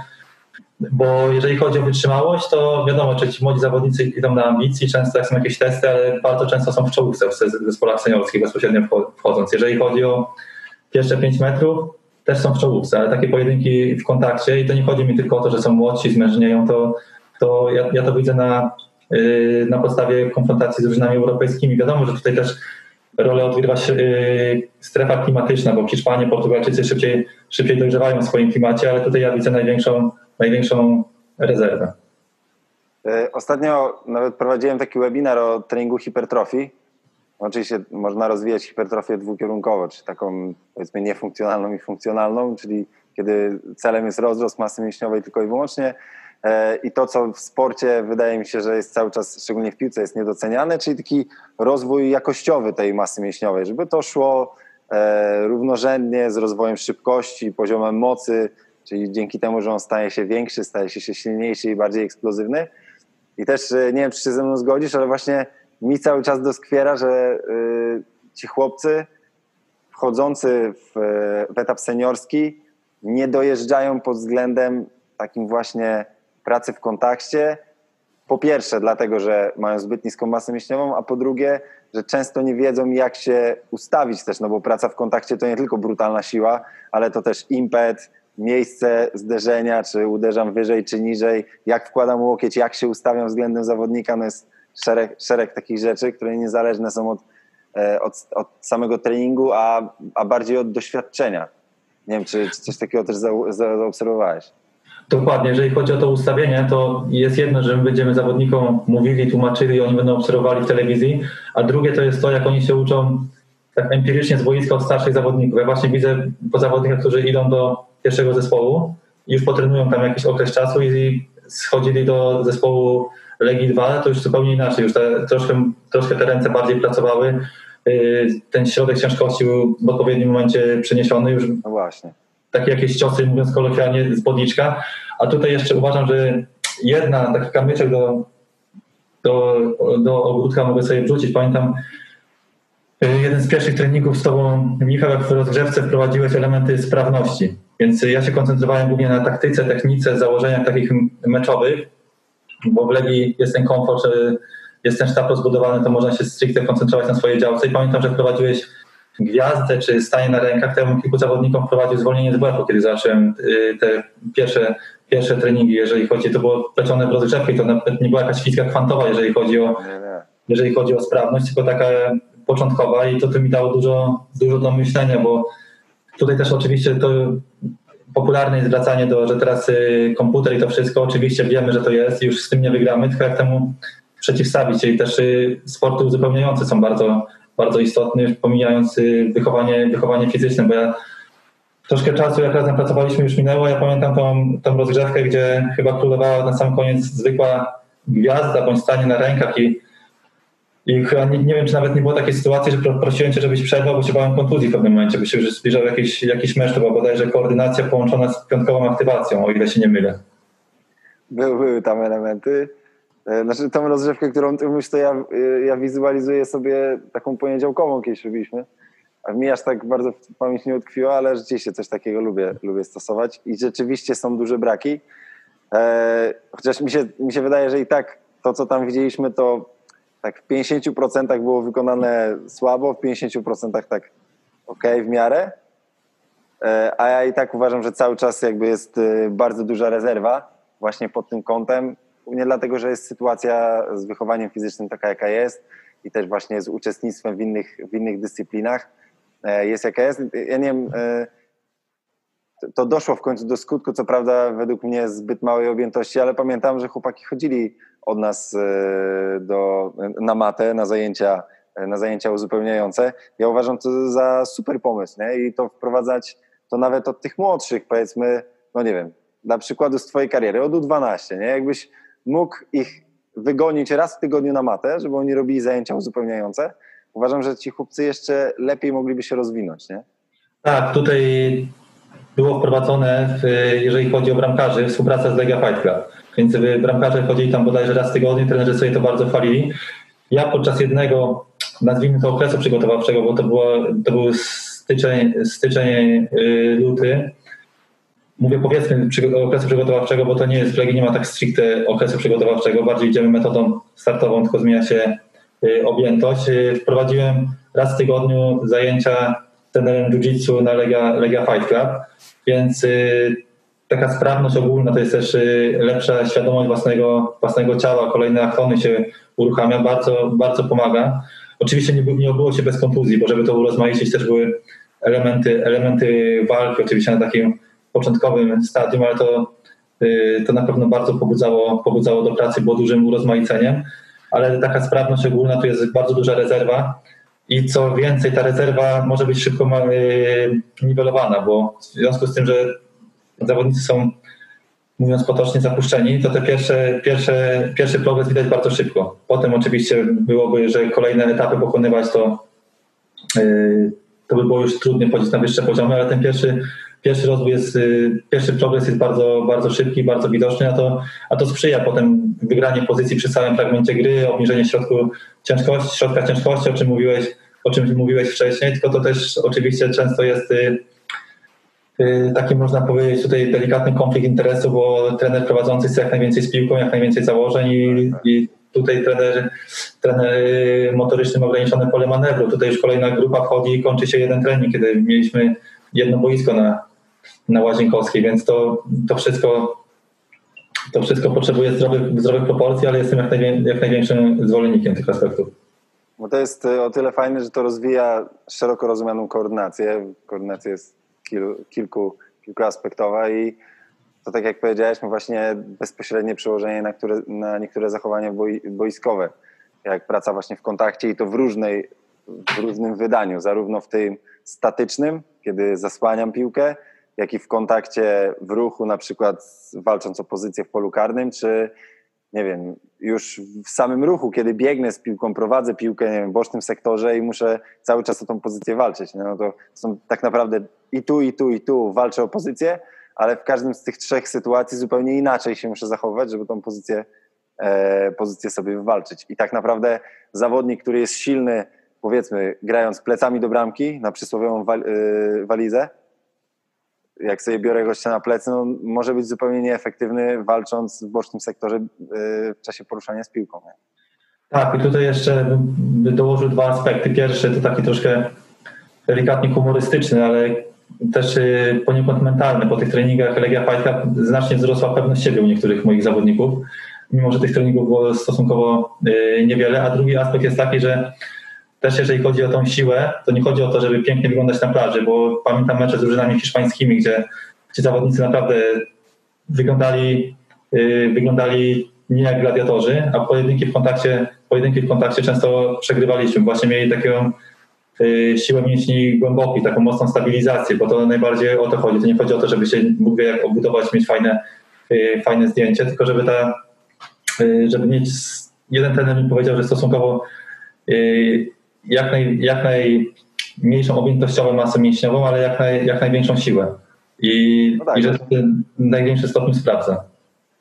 bo jeżeli chodzi o wytrzymałość, to wiadomo, że ci młodzi zawodnicy idą na ambicji, często jak są jakieś testy, ale bardzo często są w czołówce w zespołach seniorskich bezpośrednio wchodząc. Jeżeli chodzi o pierwsze 5 metrów, też są w czołówce, ale takie pojedynki w kontakcie i to nie chodzi mi tylko o to, że są młodsi, zmężnieją, to, to ja, ja to widzę na, na podstawie konfrontacji z drużynami europejskimi. Wiadomo, że tutaj też rolę odgrywa yy, strefa klimatyczna, bo Hiszpanie, Portugalczycy szybciej, szybciej dojrzewają w swoim klimacie, ale tutaj ja widzę największą największą rezerwę.
E, ostatnio nawet prowadziłem taki webinar o treningu hipertrofii. Oczywiście można rozwijać hipertrofię dwukierunkowo, czy taką powiedzmy niefunkcjonalną i funkcjonalną, czyli kiedy celem jest rozrost masy mięśniowej tylko i wyłącznie. E, I to, co w sporcie wydaje mi się, że jest cały czas, szczególnie w piłce, jest niedoceniane, czyli taki rozwój jakościowy tej masy mięśniowej, żeby to szło e, równorzędnie z rozwojem szybkości, poziomem mocy, czyli dzięki temu, że on staje się większy, staje się silniejszy i bardziej eksplozywny. I też e, nie wiem, czy się ze mną zgodzisz, ale właśnie mi cały czas doskwiera, że ci chłopcy wchodzący w, w etap seniorski nie dojeżdżają pod względem takim właśnie pracy w kontakcie. Po pierwsze, dlatego, że mają zbyt niską masę mięśniową, a po drugie, że często nie wiedzą, jak się ustawić też, no bo praca w kontakcie to nie tylko brutalna siła, ale to też impet, miejsce zderzenia, czy uderzam wyżej, czy niżej, jak wkładam łokieć, jak się ustawiam względem zawodnika, no jest szereg, szereg takich rzeczy, które niezależne są od, e, od, od samego treningu, a, a bardziej od doświadczenia. Nie wiem, czy, czy coś takiego też za, za, zaobserwowałeś.
Dokładnie, jeżeli chodzi o to ustawienie, to jest jedno, że my będziemy zawodnikom mówili, tłumaczyli oni będą obserwowali w telewizji, a drugie to jest to, jak oni się uczą tak empirycznie z boiska od starszych zawodników. Ja właśnie widzę po zawodnikach, którzy idą do pierwszego zespołu, już potrenują tam jakiś okres czasu i schodzili do zespołu Legii 2, to już zupełnie inaczej, już te, troszkę, troszkę te ręce bardziej pracowały, y, ten środek ciężkości był w odpowiednim momencie przeniesiony już.
No właśnie.
Takie jakieś ciosy, mówiąc kolokwialnie, z podniczka. A tutaj jeszcze uważam, że jedna, taki kamyczek do, do, do ogródka mogę sobie wrzucić. Pamiętam, jeden z pierwszych treningów z Tobą, Michał, jak w rozgrzewce wprowadziłeś elementy sprawności. Więc ja się koncentrowałem głównie na taktyce, technice, założeniach takich meczowych, bo w Legii jest ten komfort, że jest ten sztab rozbudowany, to można się stricte koncentrować na swojej działce. I pamiętam, że wprowadziłeś gwiazdę czy stanie na rękach, to ja bym kilku zawodnikom wprowadził zwolnienie z błędu, kiedy zacząłem y, te pierwsze, pierwsze treningi, jeżeli chodzi, to było plecione w rozgrzewkę i to nawet nie była jakaś fizika kwantowa, jeżeli chodzi o, jeżeli chodzi o sprawność, tylko taka początkowa i to, to mi dało dużo, dużo do myślenia, bo tutaj też oczywiście to popularne jest wracanie do, że teraz y, komputer i to wszystko, oczywiście wiemy, że to jest, już z tym nie wygramy, tylko jak temu przeciwstawić, czyli też y, sporty uzupełniające są bardzo, bardzo istotne, już pomijając wychowanie, wychowanie fizyczne, bo ja troszkę czasu, jak razem pracowaliśmy, już minęło. Ja pamiętam tą, tą rozgrzewkę, gdzie chyba królowała na sam koniec zwykła gwiazda bądź stanie na rękach i i chyba nie, nie, wiem, czy nawet nie było takiej sytuacji, że prosiłem cię, żebyś przerwał, bo się bałem kontuzji w pewnym momencie, bo się już zbliżał jakiś, jakiś mecz, to była bodajże koordynacja połączona z piątkową aktywacją, o ile się nie mylę.
Były, były tam elementy. E, znaczy tą rozrzewkę, którą ty mówisz, to ja, e, ja wizualizuję sobie taką poniedziałkową, kiedyś robiliśmy. A mi aż tak bardzo pamięć nie utkwiło, ale rzeczywiście coś takiego lubię, lubię stosować i rzeczywiście są duże braki. E, chociaż mi się, mi się wydaje, że i tak to, co tam widzieliśmy, to tak w 50% było wykonane słabo, w 50% tak ok, w miarę. E, a ja i tak uważam, że cały czas jakby jest e, bardzo duża rezerwa właśnie pod tym kątem. Nie dlatego, że jest sytuacja z wychowaniem fizycznym taka, jaka jest i też właśnie z uczestnictwem w innych, w innych dyscyplinach e, jest jaka jest. Ja nie wiem, to doszło w końcu do skutku, co prawda według mnie zbyt małej objętości, ale pamiętam, że chłopaki chodzili od nas e, do, na matę, na zajęcia, na zajęcia uzupełniające. Ja uważam to za super pomysł nie? i to wprowadzać to nawet od tych młodszych, powiedzmy, no nie wiem, dla przykładu z twojej kariery, od U12, nie? jakbyś mógł ich wygonić raz w tygodniu na matę, żeby oni robili zajęcia uzupełniające, uważam, że ci chłopcy jeszcze lepiej mogliby się rozwinąć, nie?
Tak, tutaj było wprowadzone, w, jeżeli chodzi o bramkarzy, współpraca z Legia Fight Club. Więc bramkarze chodzili tam bodajże raz w tygodniu, trenerzy sobie to bardzo chwalili. Ja podczas jednego, nazwijmy to okresu przygotowawczego, bo to, było, to był styczeń, styczeń y, luty, mówię powiedzmy okresu przygotowawczego, bo to nie jest w Legii, nie ma tak stricte okresu przygotowawczego, bardziej idziemy metodą startową, tylko zmienia się y, objętość. Y, wprowadziłem raz w tygodniu zajęcia trenerem jiu-jitsu na Legia, Legia Fight Club, więc taka sprawność ogólna to jest też y, lepsza świadomość własnego, własnego ciała, kolejne aktony się uruchamia, bardzo, bardzo pomaga. Oczywiście nie, nie obyło się bez kontuzji, bo żeby to urozmaicić też były elementy, elementy walki, oczywiście na takim początkowym stadium, ale to, y, to na pewno bardzo pobudzało, pobudzało do pracy, było dużym urozmaiceniem, ale taka sprawność ogólna, tu jest bardzo duża rezerwa i co więcej, ta rezerwa może być szybko y, niwelowana, bo w związku z tym, że zawodnicy są, mówiąc potocznie, zapuszczeni, to te pierwsze, pierwsze, pierwszy progres widać bardzo szybko. Potem oczywiście byłoby, że kolejne etapy pokonywać, to, yy, to by było już trudniej wchodzić na wyższe poziomy, ale ten pierwszy, pierwszy rozwój jest, yy, pierwszy progres jest bardzo, bardzo szybki, bardzo widoczny, a to, a to sprzyja potem wygranie pozycji przy całym fragmencie gry, obniżenie środku ciężkości, środka ciężkości, o czym mówiłeś, o czym mówiłeś wcześniej, tylko to też oczywiście często jest yy, Y, taki można powiedzieć tutaj delikatny konflikt interesu, bo trener prowadzący chce jak najwięcej z piłką, jak najwięcej założeń i, i tutaj trener, trener motoryczny ma ograniczone pole manewru. Tutaj już kolejna grupa wchodzi i kończy się jeden trening, kiedy mieliśmy jedno boisko na, na Łazienkowskiej, więc to, to wszystko to wszystko potrzebuje zdrowych, zdrowych proporcji, ale jestem jak, najwię, jak największym zwolennikiem tych aspektów.
Bo to jest y, o tyle fajne, że to rozwija szeroko rozumianą koordynację. Koordynacja jest kil, kilku, kilkuaspektowa i to tak jak powiedziałeś, ma właśnie bezpośrednie przełożenie na, które, na niektóre zachowania boi, boiskowe, jak praca właśnie w kontakcie i to w różnej, w różnym wydaniu, zarówno w tym statycznym, kiedy zasłaniam piłkę, jak i w kontakcie w ruchu, na przykład walcząc o pozycję w polu karnym, czy nie wiem, już w samym ruchu, kiedy biegnę z piłką, prowadzę piłkę nie wiem, w bocznym sektorze i muszę cały czas o tą pozycję walczyć. No to są tak naprawdę i tu, i tu, i tu walczę o pozycję, ale w każdym z tych trzech sytuacji zupełnie inaczej się muszę zachowywać, żeby tą pozycję, e, pozycję sobie wywalczyć. I tak naprawdę zawodnik, który jest silny powiedzmy, grając plecami do bramki na przysłowiową walizę, jak sobie biorę gościa na plecy, no, może być zupełnie nieefektywny walcząc w bocznym sektorze w czasie poruszania z piłką. Nie?
Tak, i tutaj jeszcze bym dołożył dwa aspekty. Pierwszy to taki troszkę delikatnie humorystyczny, ale też y, poniekąd mentalny. Po tych treningach Legia Fajka znacznie wzrosła pewność siebie u niektórych moich zawodników, mimo że tych treningów było stosunkowo y, niewiele. A drugi aspekt jest taki, że też jeżeli chodzi o tą siłę, to nie chodzi o to, żeby pięknie wyglądać na plaży, bo pamiętam mecze z drużynami hiszpańskimi, gdzie, gdzie zawodnicy naprawdę wyglądali, y, wyglądali nie jak gladiatorzy, a pojedynki w kontakcie, pojedynki w kontakcie często przegrywaliśmy. Właśnie mieli taką y, siłę mięśni głębokiej, taką mocną stabilizację, bo to najbardziej o to chodzi. To nie chodzi o to, żeby się Bóg wie jak obudować, mieć fajne, y, fajne zdjęcie, tylko żeby ta, żeby mieć, jeden trener mi powiedział, że stosunkowo jak, naj, jak najmniejszą objętościową masę mięśniową, ale jak, naj, jak największą siłę. I, no tak, i że to w największym stopniu sprawdza.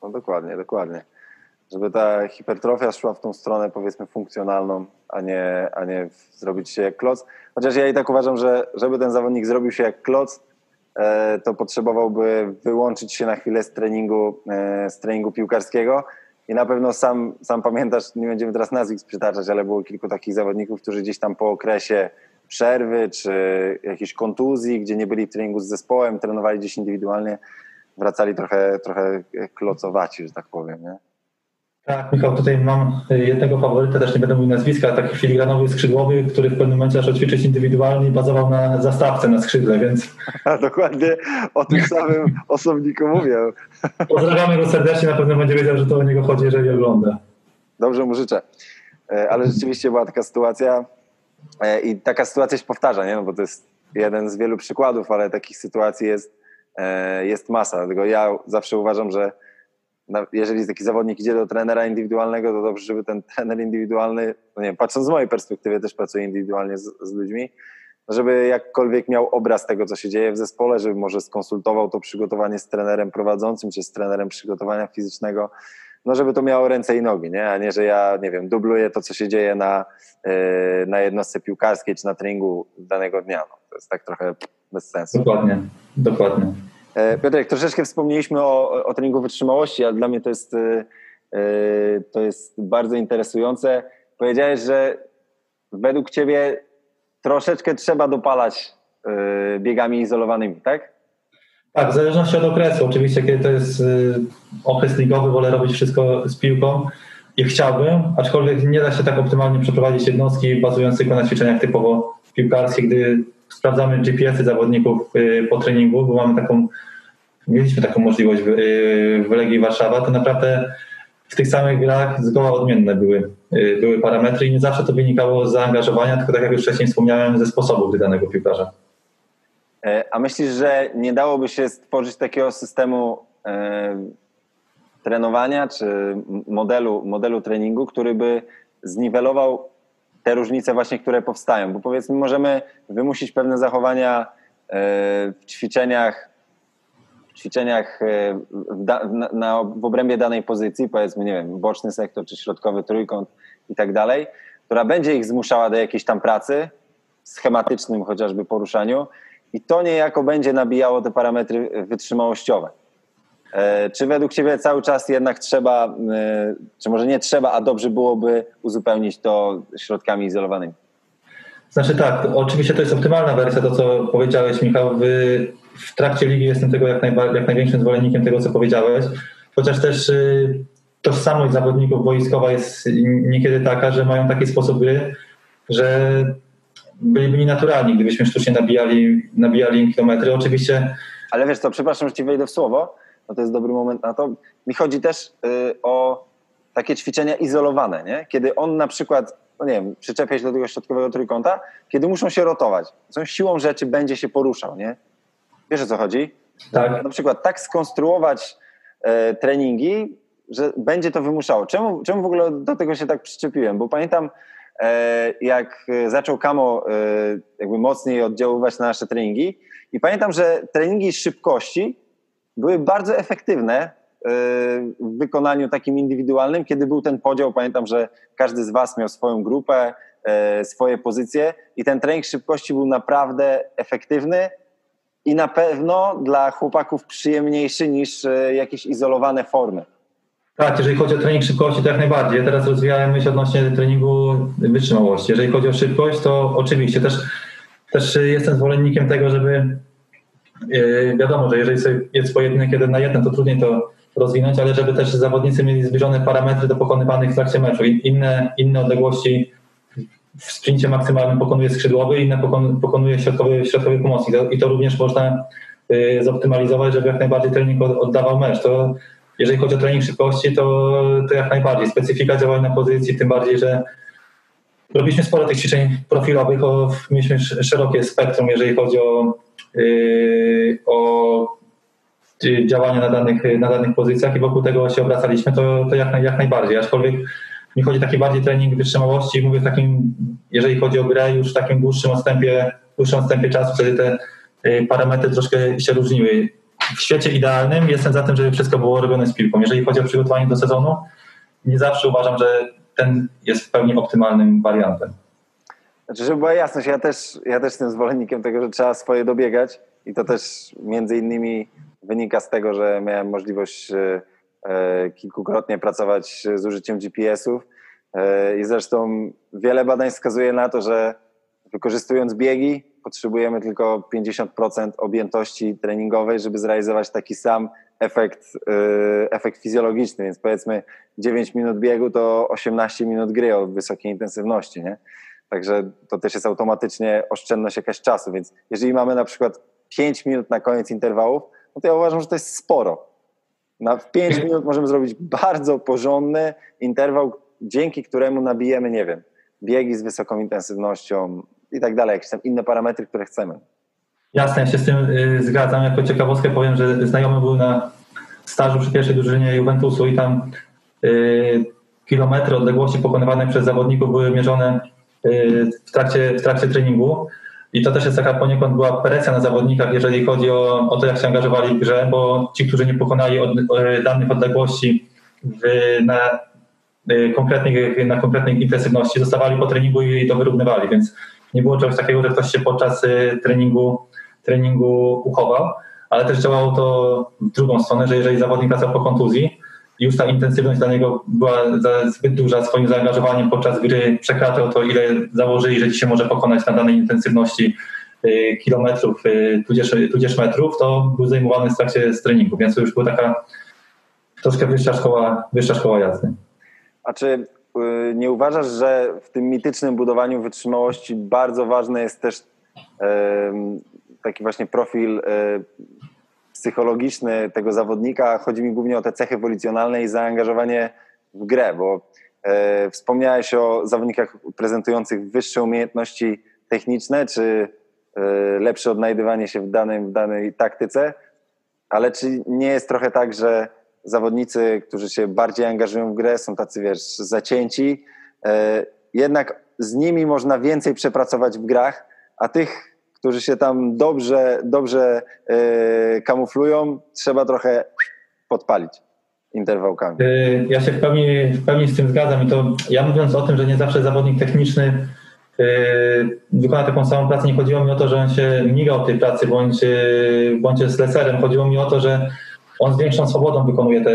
No dokładnie, dokładnie. Żeby ta hipertrofia szła w tą stronę powiedzmy funkcjonalną, a nie, a nie zrobić się jak kloc. Chociaż ja i tak uważam, że żeby ten zawodnik zrobił się jak kloc, e, to potrzebowałby wyłączyć się na chwilę z treningu, e, z treningu piłkarskiego i na pewno sam, sam pamiętasz, nie będziemy teraz nazwisk przytaczać, ale było kilku takich zawodników, którzy gdzieś tam po okresie przerwy czy jakiejś kontuzji, gdzie nie byli w treningu z zespołem, trenowali gdzieś indywidualnie, wracali trochę, trochę klocowaci, że tak powiem. Nie?
Tak, Michał, tutaj mam jednego faworyta, też nie będę mówił nazwiska, taki filigranowy skrzydłowy, który w pewnym momencie zaczął ćwiczyć indywidualnie i bazował na zastawce na skrzydle, więc...
Dokładnie o tym samym osobniku mówię.
Pozdrawiamy go serdecznie, na pewno będzie wiedział, że to o niego chodzi, jeżeli ogląda.
Dobrze mu życzę. E, ale rzeczywiście była taka sytuacja e, i taka sytuacja się powtarza, nie? No bo to jest jeden z wielu przykładów, ale takich sytuacji jest, e, jest masa. Dlatego ja zawsze uważam, że jeżeli taki zawodnik idzie do trenera indywidualnego, to dobrze, żeby ten trener indywidualny, no nie wiem, patrząc z mojej perspektywy, też pracuję indywidualnie z, z ludźmi, żeby jakkolwiek miał obraz tego, co się dzieje w zespole, żeby może skonsultował to przygotowanie z trenerem prowadzącym, czy z trenerem przygotowania fizycznego, no żeby to miało ręce i nogi, nie? a nie, że ja, nie wiem, dubluję to, co się dzieje na, yy, na jednostce piłkarskiej, czy na treningu danego dnia. No, to jest tak trochę bez sensu.
Dokładnie, dokładnie.
E, Piotrek, troszeczkę wspomnieliśmy o, o treningu wytrzymałości, ale dla mnie to jest, e, e, to jest bardzo interesujące. Powiedziałeś, że według Ciebie troszeczkę trzeba dopalać biegami izolowanymi, tak?
Tak, w zależności od okresu. Oczywiście, kiedy to jest okres ligowy, wolę robić wszystko z piłką i chciałbym, aczkolwiek nie da się tak optymalnie przeprowadzić jednostki bazując tylko na ćwiczeniach typowo piłkarskich, gdy sprawdzamy GPS-y zawodników po treningu, bo mamy taką mieliśmy taką możliwość w, y, w Legii Warszawa, to naprawdę w tych samych grach zgoła odmienne były, y, były parametry i nie zawsze to wynikało z zaangażowania, tylko tak jak już wcześniej wspomniałem, ze sposobu gry danego piłkarza.
E, a myślisz, że nie dałoby się stworzyć takiego systemu e, trenowania czy modelu, modelu treningu, który by zniwelował te różnice właśnie, które powstają? Bo powiedzmy, możemy wymusić pewne zachowania e, w ćwiczeniach ćwiczeniach e, w, da, na, w obrębie danej pozycji, powiedzmy, nie wiem, boczny sektor czy środkowy trójkąt i tak dalej, która będzie ich zmuszała do jakiejś tam pracy, schematycznym chociażby poruszaniu i to niejako będzie nabijało te parametry wytrzymałościowe. E, czy według Ciebie cały czas jednak trzeba, e, czy może nie trzeba, a dobrze byłoby uzupełnić to środkami izolowanymi?
Znaczy tak, oczywiście to jest optymalna wersja, to co powiedziałeś Michał. W, w trakcie ligi jestem tego jak, najba, jak największym zwolennikiem tego, co powiedziałeś, chociaż też y, tożsamość zawodników wojskowa jest niekiedy taka, że mają taki sposób gry, że byliby nienaturalni, gdybyśmy sztucznie nabijali, nabijali kilometry. Oczywiście...
Ale wiesz co, przepraszam, że ci wejdę w słowo, no to jest dobry moment na to. Mi chodzi też y, o takie ćwiczenia izolowane, nie? kiedy on na przykład no nie wiem, przyczepia się do tego środkowego trójkąta, kiedy muszą się rotować. Są siłą rzeczy będzie się poruszał, nie? Wiesz o co chodzi? Tak. Na przykład tak skonstruować e, treningi, że będzie to wymuszało. Czemu, czemu w ogóle do tego się tak przyczepiłem? Bo pamiętam, e, jak zaczął Kamo e, jakby mocniej oddziaływać na nasze treningi i pamiętam, że treningi szybkości były bardzo efektywne w wykonaniu takim indywidualnym, kiedy był ten podział, pamiętam, że każdy z Was miał swoją grupę, e, swoje pozycje i ten trening szybkości był naprawdę efektywny i na pewno dla chłopaków przyjemniejszy niż e, jakieś izolowane formy.
Tak, jeżeli chodzi o trening szybkości, to jak najbardziej. Ja teraz rozwijałem myśl odnośnie treningu wytrzymałości. Jeżeli chodzi o szybkość, to oczywiście też, też jestem zwolennikiem tego, żeby wiadomo, że jeżeli jest pojedynek jeden na jeden, to trudniej to rozwinąć, ale żeby też zawodnicy mieli zbliżone parametry do pokonywanych w trakcie meczu. Inne, inne odległości w sprincie maksymalnym pokonuje skrzydłowy, inne pokonuje środkowy, środkowy pomocnik. I to również można yy, zoptymalizować, żeby jak najbardziej trening oddawał mecz. To jeżeli chodzi o trening szybkości, to, to jak najbardziej. Specyfika działań na pozycji, tym bardziej, że robiliśmy sporo tych ćwiczeń profilowych, o, mieliśmy szerokie spektrum, jeżeli chodzi o, yy, o działania na danych, na danych pozycjach i wokół tego się obracaliśmy, to, to jak, jak najbardziej. Aczkolwiek mi chodzi taki bardziej trening wytrzymałości, mówię w takim, jeżeli chodzi o grę, już w takim dłuższym odstępie, dłuższym odstępie czasu, wtedy te y, parametry troszkę się różniły w świecie idealnym jestem za tym, żeby wszystko było robione z piłką. Jeżeli chodzi o przygotowanie do sezonu, nie zawsze uważam, że ten jest w pełni optymalnym wariantem.
Znaczy, żeby była jasność, ja też, ja też jestem zwolennikiem tego, że trzeba swoje dobiegać i to też między innymi wynika z tego, że miałem możliwość e, e, kilkukrotnie pracować z użyciem GPS-ów e, i zresztą wiele badań wskazuje na to, że wykorzystując biegi potrzebujemy tylko 50% objętości treningowej, żeby zrealizować taki sam efekt, efekt fizjologiczny. Więc powiedzmy 9 minut biegu to 18 minut gry o wysokiej intensywności. Nie? Także to też jest automatycznie oszczędność jakaś czasu. Więc jeżeli mamy na przykład 5 minut na koniec interwałów, no to ja uważam, że to jest sporo. Na 5 minut możemy zrobić bardzo porządny interwał, dzięki któremu nabijemy, nie wiem, biegi z wysoką intensywnością, i tak dalej, jakieś tam inne parametry, które chcemy.
Jasne, ja się z tym y, zgadzam. Jako ciekawostkę powiem, że znajomy był na stażu przy pierwszej drużynie Juventusu i tam y, kilometry odległości pokonywane przez zawodników były mierzone w trakcie, w trakcie treningu. I to też jest taka poniekąd była presja na zawodnikach, jeżeli chodzi o, o to, jak się angażowali w grze, bo ci, którzy nie pokonali od, danych odległości w, na, konkretnej, na konkretnej intensywności, zostawali po treningu i to wyrównywali, więc nie było czegoś takiego, że ktoś się podczas y, treningu, treningu uchował, ale też działało to w drugą stronę, że jeżeli zawodnik wracał po kontuzji, już ta intensywność dla niego była zbyt duża, swoim zaangażowaniem podczas gry przekraczał to, ile założyli, że dzisiaj może pokonać na danej intensywności y, kilometrów, y, tudzież, tudzież metrów, to był zajmowany w trakcie z treningu, więc to już była taka troszkę wyższa szkoła, wyższa szkoła jazdy.
A czy Y, nie uważasz, że w tym mitycznym budowaniu wytrzymałości bardzo ważny jest też taki właśnie profil psychologiczny tego zawodnika? Chodzi mi głównie o te cechy wolicjonalne i zaangażowanie w grę, bo e, wspomniałeś o zawodnikach prezentujących wyższe umiejętności techniczne, czy e, lepsze odnajdywanie się w, danej w danej taktyce, ale czy nie jest trochę tak, że zawodnicy, którzy się bardziej angażują w grę, są tacy, wiesz, zacięci. E, jednak z nimi można więcej przepracować w grach, a tych, którzy się tam dobrze, dobrze e, kamuflują, trzeba trochę podpalić interwałkami. E,
ja się w pełni, w pełni z tym zgadzam i to ja mówiąc o tym, że nie zawsze zawodnik techniczny wykona taką samą pracę, nie chodziło mi o to, że on się migał tej pracy bądź, bądź jest leserem, chodziło mi o to, że on z większą swobodą wykonuje te,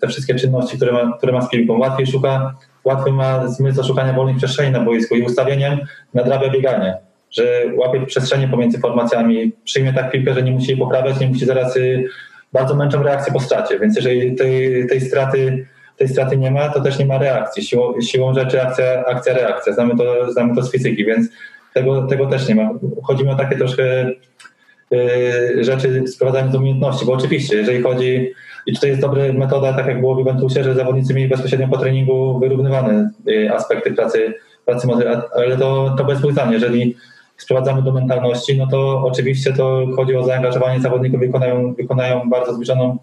te wszystkie czynności, które ma, które ma z piłką. Łatwiej szuka, łatwiej ma zmysł szukania wolnych przestrzeni na boisku i ustawieniem nadrabia bieganie, że łapie przestrzenie pomiędzy formacjami, przyjmie tak piłkę, że nie musi jej poprawiać, nie musi zaraz y, bardzo męczą reakcję po stracie, więc jeżeli tej, tej straty tej straty nie ma, to też nie ma reakcji. Siłą, siłą rzeczy akcja, akcja, reakcja. Znamy to, znamy to z fizyki, więc tego, tego też nie ma. Chodzi mi o takie troszkę Y, rzeczy sprowadzając do umiejętności, bo oczywiście, jeżeli chodzi, i tutaj jest dobra metoda, tak jak było w Juventusie, że zawodnicy mieli bezpośrednio po treningu wyrównywane y, aspekty pracy, pracy ale to, to bez jeżeli sprowadzamy do mentalności, no to oczywiście to chodzi o zaangażowanie zawodników, wykonają, wykonają bardzo zbliżoną,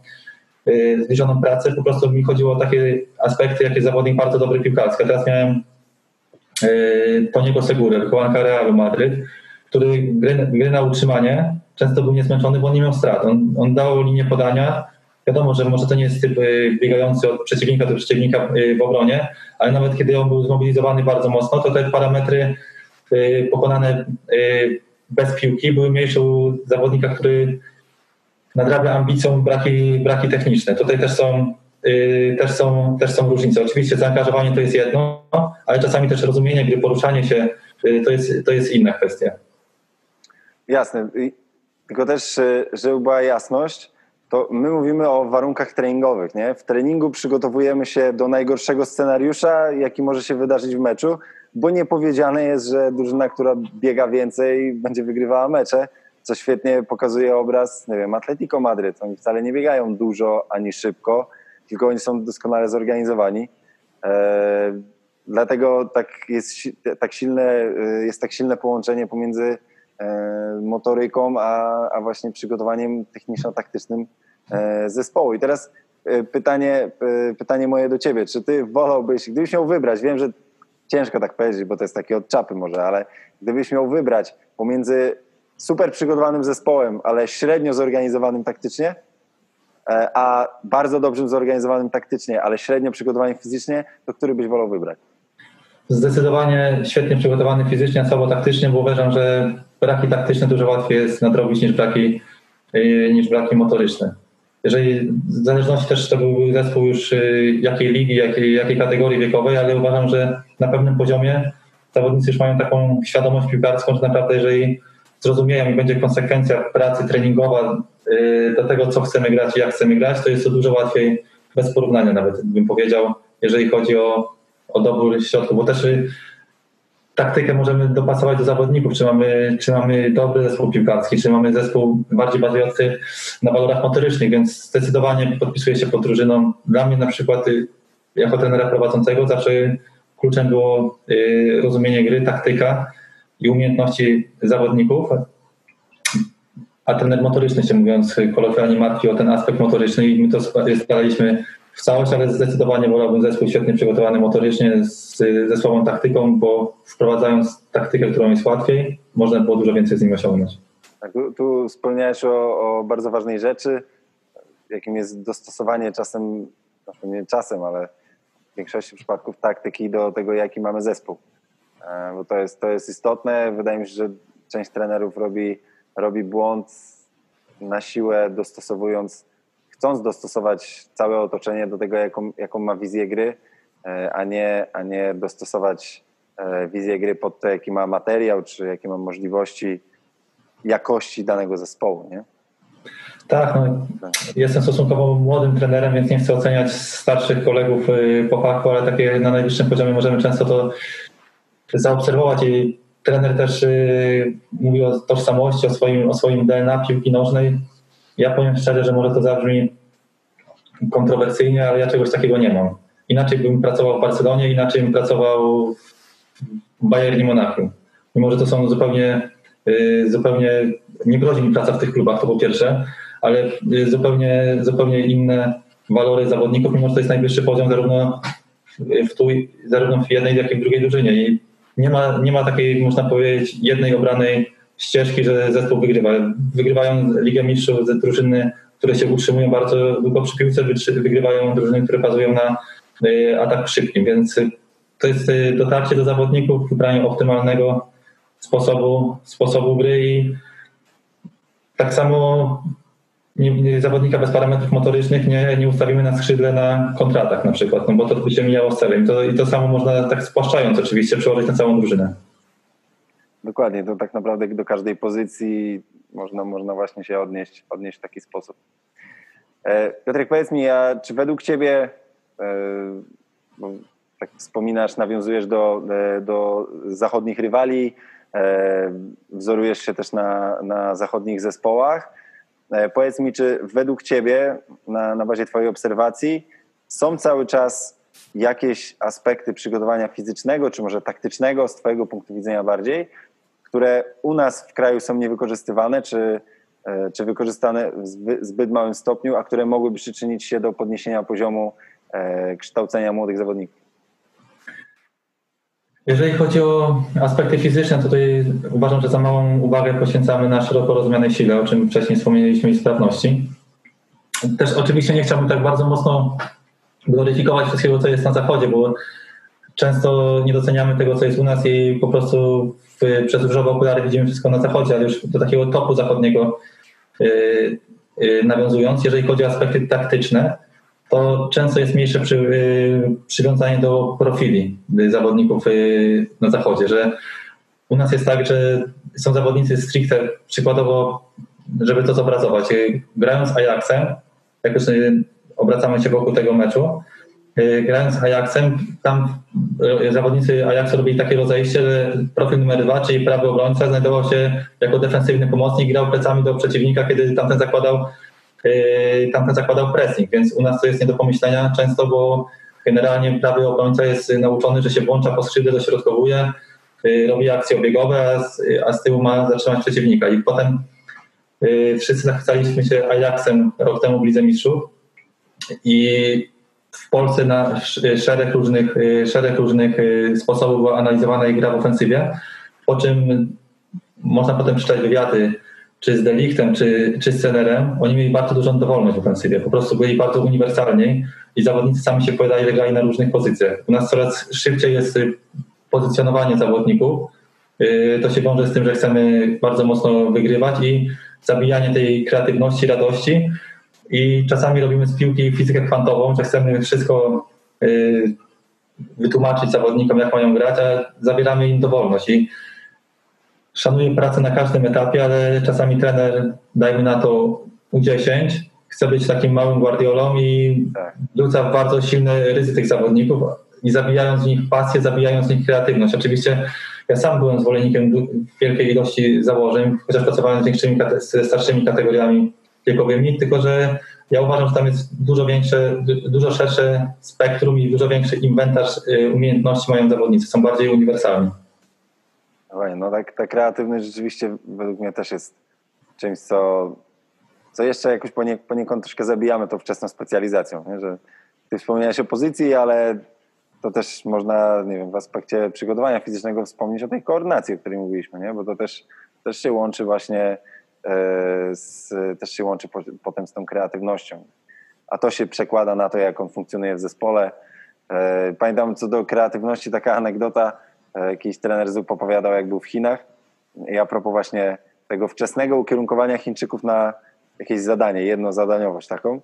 y, zbliżoną pracę, po prostu mi chodziło o takie aspekty, jakie zawodnik bardzo dobry piłkarski. Teraz miałem Toniego Segurę, wychowanka Realu Madryt, który gry, gry na utrzymanie często był niezmęczony, bo nie miał strat. On, on dał linię podania, Wiadomo, że może to nie jest typ y, biegający od przeciwnika do przeciwnika y, w obronie, ale nawet kiedy on był zmobilizowany bardzo mocno, to te parametry pokonane bez piłki były mniejsze u zawodnika, który nadrabia ambicją braki, braki techniczne. Tutaj też są, też, są, też są różnice. Oczywiście zaangażowanie to jest jedno, ale czasami też rozumienie gry, poruszanie się to jest, to jest inna kwestia.
Jasne. Tylko też, żeby była jasność, to my mówimy o warunkach treningowych. Nie? W treningu przygotowujemy się do najgorszego scenariusza, jaki może się wydarzyć w meczu, bo nie powiedziane jest, że drużyna, która biega więcej, będzie wygrywała mecze, co świetnie pokazuje obraz, nie wiem, Atletico Madryt. Oni wcale nie biegają dużo ani szybko, tylko oni są doskonale zorganizowani. Eee, dlatego tak jest, tak silne, jest tak silne połączenie pomiędzy E, motoryką, a, a właśnie przygotowaniem techniczno-taktycznym e, zespołu. I teraz e, pytanie, pytanie moje do ciebie. Czy ty wolałbyś, gdybyś miał wybrać, wiem, że ciężko tak powiedzieć, bo to jest takie od czapy może, ale gdybyś miał wybrać pomiędzy super przygotowanym zespołem, ale średnio zorganizowanym taktycznie, a bardzo dobrze zorganizowanym taktycznie, ale średnio przygotowanym fizycznie, to który byś wolał wybrać?
Zdecydowanie świetnie przygotowany fizycznie, słabo taktycznie, bo uważam, że braki taktyczne dużo łatwiej jest nadrobić niż braki, y, niż braki motoryczne. Jeżeli w zależności też to był zespół już y, jakiej ligi, jakiej, jakiej kategorii wiekowej, ale uważam, że na pewnym poziomie zawodnicy już mają taką świadomość piłkarską, że naprawdę jeżeli zrozumieją i będzie konsekwencja pracy treningowa y, do tego, co chcemy grać i jak chcemy grać, to jest to dużo łatwiej, bez porównania nawet bym powiedział, jeżeli chodzi o, o dobór środków, bo też taktykę możemy dopasować do zawodników, czy mamy, czy mamy dobry zespół piłkarski, czy mamy zespół bardziej bazujący na walorach motorycznych, więc zdecydowanie podpisuję się pod drużyną. Dla mnie na przykład y, jako trenera prowadzącego zawsze kluczem było y, rozumienie gry, taktyka i umiejętności zawodników, a trener motoryczny się mówiąc kolokwialnie martwi o ten aspekt motoryczny i my to staraliśmy w całość, ale zdecydowanie wolałbym zespół świetnie przygotowany motorycznie z, ze słabą taktyką, bo wprowadzając taktykę, którą jest łatwiej, można było dużo więcej z nim osiągnąć.
Tak, tu, tu wspomniałeś o, o, bardzo ważnej rzeczy, jakim jest dostosowanie czasem, znaczy nie czasem, ale w większości przypadków taktyki do tego, jaki mamy zespół. E, bo to jest, to jest istotne. Wydaje mi się, że część trenerów robi, robi błąd na siłę, dostosowując chcąc dostosować całe otoczenie do tego, jaką, jaką ma wizję gry, e, a nie, a nie dostosować e, wizję gry pod to, jaki ma materiał, czy jakie ma możliwości jakości danego zespołu. Nie?
Tak, no, jestem stosunkowo młodym trenerem, więc nie chcę oceniać starszych kolegów y, po fachu, ale takie na najwyższym poziomie możemy często to zaobserwować i trener też mówi o tożsamości, o swoim, o swoim DNA piłki nożnej ja powiem szczerze, że może to zabrzmi kontrowersyjnie, ale ja czegoś takiego nie mam. Inaczej bym pracował w Barcelonie, inaczej bym pracował w Bayernie Monachium. Mimo, że to są zupełnie, y, zupełnie nie grozi mi praca w tych klubach, to po pierwsze, ale y, zupełnie, zupełnie inne walory zawodników, mimo że to jest najwyższy poziom zarówno w, tu, zarówno w jednej, jak i w drugiej drużynie. I nie ma, nie ma takiej, można powiedzieć, jednej obranej ścieżki, że zespół wygrywa. Wygrywają Ligę Mistrzów drużyny, które się utrzymują bardzo długo przy piłce, wygrywają drużyny, które bazują na y, atak szybkim, więc to jest y, dotarcie do zawodników, wybranie optymalnego sposobu, sposobu gry i tak samo nie, zawodnika bez parametrów motorycznych nie, nie ustawimy na skrzydle na kontratach na przykład, no bo to by się mijało z celem. To, I to samo można tak spłaszczając oczywiście przełożyć na całą drużynę.
Dokładnie, to tak naprawdę do każdej pozycji można, można właśnie się odnieść, odnieść w taki sposób. E, Piotrek, powiedz mi, a czy według Ciebie, e, bo tak wspominasz, nawiązujesz do, e, do zachodnich rywali, wzorujesz się też na, na zachodnich zespołach. Powiedz mi, czy według Ciebie, na, na bazie Twojej obserwacji, są cały czas jakieś aspekty przygotowania fizycznego, czy może taktycznego z Twojego punktu widzenia bardziej, które u nas w kraju są niewykorzystywane, czy, e, czy wykorzystane w zbyt małym stopniu, a które mogłyby przyczynić się do podniesienia poziomu e, kształcenia młodych zawodników?
Jeżeli chodzi o aspekty fizyczne, to tutaj uważam, że za małą uwagę poświęcamy na szeroko rozumianej sile, o czym wcześniej wspomnieliśmy, i sprawności. też oczywiście nie chciałbym tak bardzo mocno gloryfikować wszystkiego, co jest na zachodzie, bo często nie doceniamy tego, co jest u nas i po prostu w, przez różowe okulary widzimy wszystko na zachodzie, ale już do takiego topu zachodniego yy, yy, nawiązując, jeżeli chodzi o aspekty taktyczne, to często jest mniejsze przy, yy, przywiązanie do profili zawodników y, na zachodzie, że u nas jest tak, że są zawodnicy stricte, przykładowo, żeby to zobrazować, y, grając Ajaxem, jak już y, obracamy się wokół tego meczu, Y, grając z Ajaxem, tam y, zawodnicy Ajaxu robili takie rozejście, że profil numer dwa, czyli prawy obrońca, znajdował się jako defensywny pomocnik, grał plecami do przeciwnika, kiedy tamten zakładał, y, tamten zakładał pressing, więc u nas to jest nie do pomyślenia często, bo generalnie prawy obrońca jest nauczony, że się włącza po skrzydle, dośrodkowuje, robi akcje obiegowe, a z, a z tyłu ma zatrzymać przeciwnika. I potem wszyscy zachwycaliśmy się Ajaxem rok temu w Lidze Mistrzów i w Polsce na szereg różnych, y, szereg różnych y, sposobów była analizowana ich gra w ofensywie, po czym można potem przeczytać wywiady czy z Delichtem, czy, czy z Celerem, oni mieli bardzo dużą dowolność w ofensywie, po prostu byli bardzo uniwersalni i zawodnicy sami się powiadali, że grali na różnych pozycjach. U nas coraz szybciej jest pozycjonowanie zawodników, to się wiąże z tym, że chcemy bardzo mocno wygrywać i zabijanie tej kreatywności, radości i czasami robimy z piłki fizykę kwantową, że chcemy wszystko y, wytłumaczyć zawodnikom, jak mają grać, a zabieramy im dowolność. I szanuję pracę na każdym etapie, ale czasami trener, dajmy na to U10, chce być takim małym guardiolą i tak. rzuca bardzo silny ryzyk tych zawodników i zabijając w nich pasję, zabijając w nich kreatywność. Oczywiście ja sam byłem zwolennikiem wielkiej ilości założeń, chociaż pracowałem z większymi, starszymi kategoriami wiekowymi, tylko że ja uważam, że tam jest dużo większe, dużo szersze spektrum i dużo większy inwentarz y, umiejętności mają zawodnicy, są bardziej uniwersalni.
No tak, ta kreatywność rzeczywiście według mnie też jest czymś, co, co jeszcze jakoś poniekąd troszkę zabijamy tą wczesną specjalizacją, nie? że ty wspomniałeś o pozycji, ale to też można, nie wiem, w aspekcie przygotowania fizycznego wspomnieć o tej koordynacji, o której mówiliśmy, nie? bo to też, też się łączy właśnie z, też się łączy po, potem z tą kreatywnością. A to się przekłada na to, jak on funkcjonuje w zespole. E, pamiętam co do kreatywności, taka anegdota, e, jakiś trener ZUP opowiadał, jak był w Chinach i a propos właśnie tego wczesnego ukierunkowania Chińczyków na jakieś zadanie, jednozadaniowość taką.